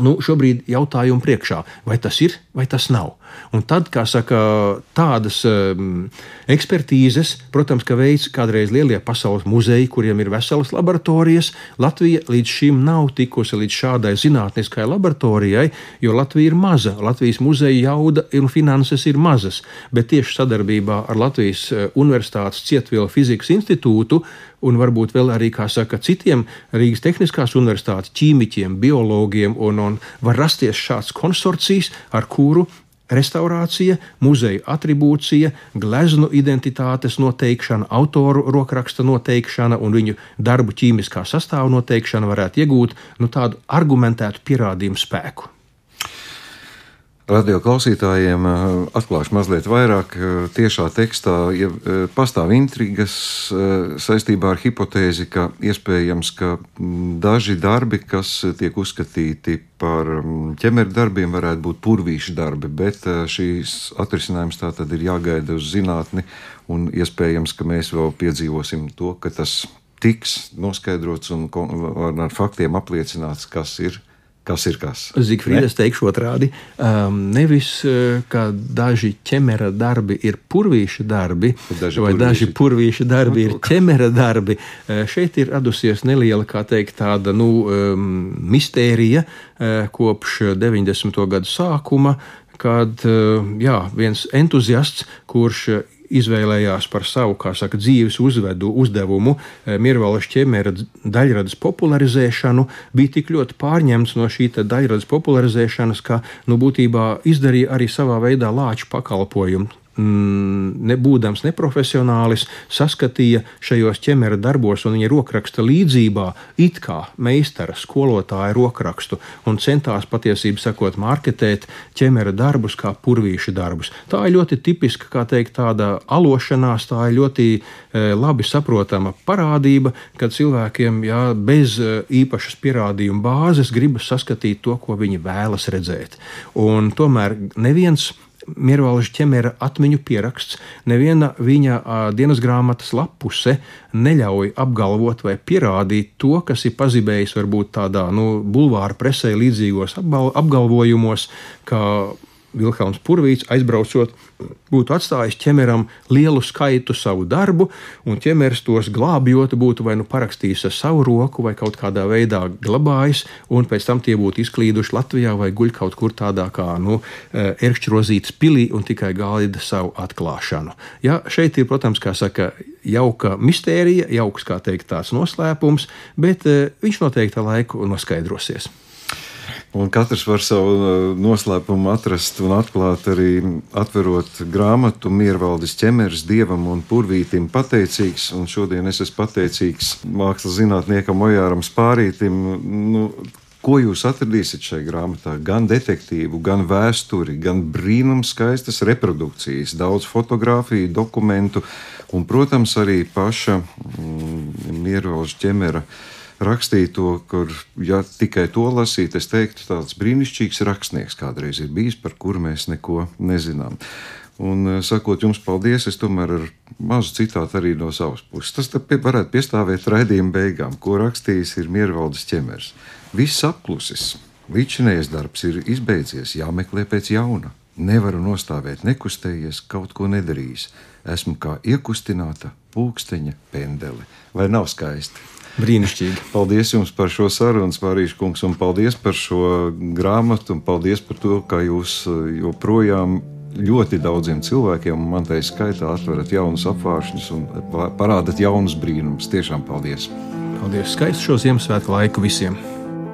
nu, šobrīd jautājumu priekšā, vai tas ir vai tas nav. Un tad, kā saka, tādas um, ekspertīzes, protams, ka veids kādreiz lielie pasaules muzeji, kuriem ir veselas laboratorijas, Latvija līdz šim nav tikusi līdz šādai zinātniskai laboratorijai, jo Latvija ir maza, Latvijas muzeja jauda un finanses ir mazas, bet tieši sadarbībā ar Latvijas uh, Universitātes Cietvielu fizikas institūtu un varbūt vēl arī, kā saka, citiem Rīgas Tehniskās Universitātes ķīmiķiem, biologiem, un, un var rasties šāds konsorcijs, ar kuru restaurācija, muzeja attribūcija, gleznu identitātes noteikšana, autoru rokraksta noteikšana un viņu darbu ķīmiskā sastāvā noteikšana varētu iegūt nu, tādu argumentētu pierādījumu spēku. Radio klausītājiem eh, atklāšu mazliet vairāk. Eh, tiešā tekstā ja eh, pastāv intrigas saistībā ar hipotēzi, ka iespējams, ka mm, daži darbi, kas tiek uzskatīti par mm, ķemeru darbiem, varētu būt purvīšu darbi, bet šīs atrisinājums tā tad ir jāgaida uz zinātni, un iespējams, ka mēs vēl piedzīvosim to, ka tas tiks noskaidrots un ar faktiem apliecināts, kas ir Kas ir kas? Zigfrīdas teikšu otrādi. Um, nevis, uh, ka daži ķemera darbi ir purvīša darbi, daži vai purvīši. daži purvīša darbi ir ķemera darbi. Uh, šeit ir radusies neliela, kā teikt, tāda nu, um, mistērija uh, kopš 90. gadu sākuma, kad jā, viens entuziasts, kurš izvēlējās par savu saka, dzīves uzvedu, uzdevumu. Mirvalas ķemera daļradas popularizēšanu, bija tik ļoti pārņemts no šī daļradas popularizēšanas, ka nu, būtībā izdarīja arī savā veidā lāču pakalpojumu nebūdams neprofesionālis, saskatīja šajos ķemera darbos un viņa rokraksta līdzībā it kā meistara skolotāja rokrakstu un centās patiesībā sakot, marketēt ķemera darbus kā purvīša darbus. Tā ir ļoti tipiska, kā teikt, tāda alošanās, tā ir ļoti e, labi saprotama parādība, kad cilvēkiem jā, bez e, īpašas pierādījuma bāzes gribas saskatīt to, ko viņi vēlas redzēt. Un tomēr neviens Miervalža ķemera atmiņu pieraksts, neviena viņa dienas grāmatas lapuse neļauj apgalvot vai pierādīt to, kas ir pazibējis varbūt tādā nu, bulvāra presē līdzīgos apgalvojumos, ka Vilhelms Purvīts aizbraucot, būtu atstājis ķemeram lielu skaitu savu darbu, un ķemers tos glābjot, būtu vai nu parakstījis ar savu roku, vai kaut kādā veidā glabājis, un pēc tam tie būtu izklīduši Latvijā vai guļ kaut kur tādā kā nu, e, erkšķrozītas pilī un tikai gaida savu atklāšanu. Ja, šeit ir, protams, kā saka, jauka mistērija, jauks, kā teikt, tāds noslēpums, bet e, viņš noteikti laiku noskaidrosies. Un katrs var savu uh, noslēpumu atrast un atklāt arī atverot grāmatu Miervaldes ķemeris dievam un purvītim pateicīgs. Un šodien es esmu pateicīgs mākslas zinātniekam Ojāram Spārītim. Nu, Ko jūs atradīsiet šajā grāmatā? Gan detektīvu, gan vēsturi, gan brīnums skaistas reprodukcijas, daudz fotografiju, dokumentu un, protams, arī paša mm, Miervaldes ķemera rakstīto, kur ja tikai to lasīt, es teiktu, tāds brīnišķīgs rakstnieks kādreiz ir bijis, par kuru mēs neko nezinām. Un, eh, sakot jums paldies, es tomēr ar mazu citātu arī no savas puses. Tas varētu piestāvēt raidījuma beigām, ko rakstījis ir Miervaldes ķemers. Viss apklusis, līdzinējais darbs ir izbeidzies, jāmeklē pēc jauna. Nevaru nostāvēt, nekustējies, kaut ko nedarījis. Esmu kā iekustināta pulksteņa pendele. Vai nav skaisti? Brīnišķīgi. Paldies jums par šo sarunu, Spārīša kungs, un paldies par šo grāmatu, un paldies par to, ka jūs eh, joprojām ļoti daudziem cilvēkiem, un man tai skaitā atverat jaunus apvāršņus un parādat jaunus brīnumus. Tiešām paldies! Paldies! Skaistu šo Ziemassvētku laiku visiem!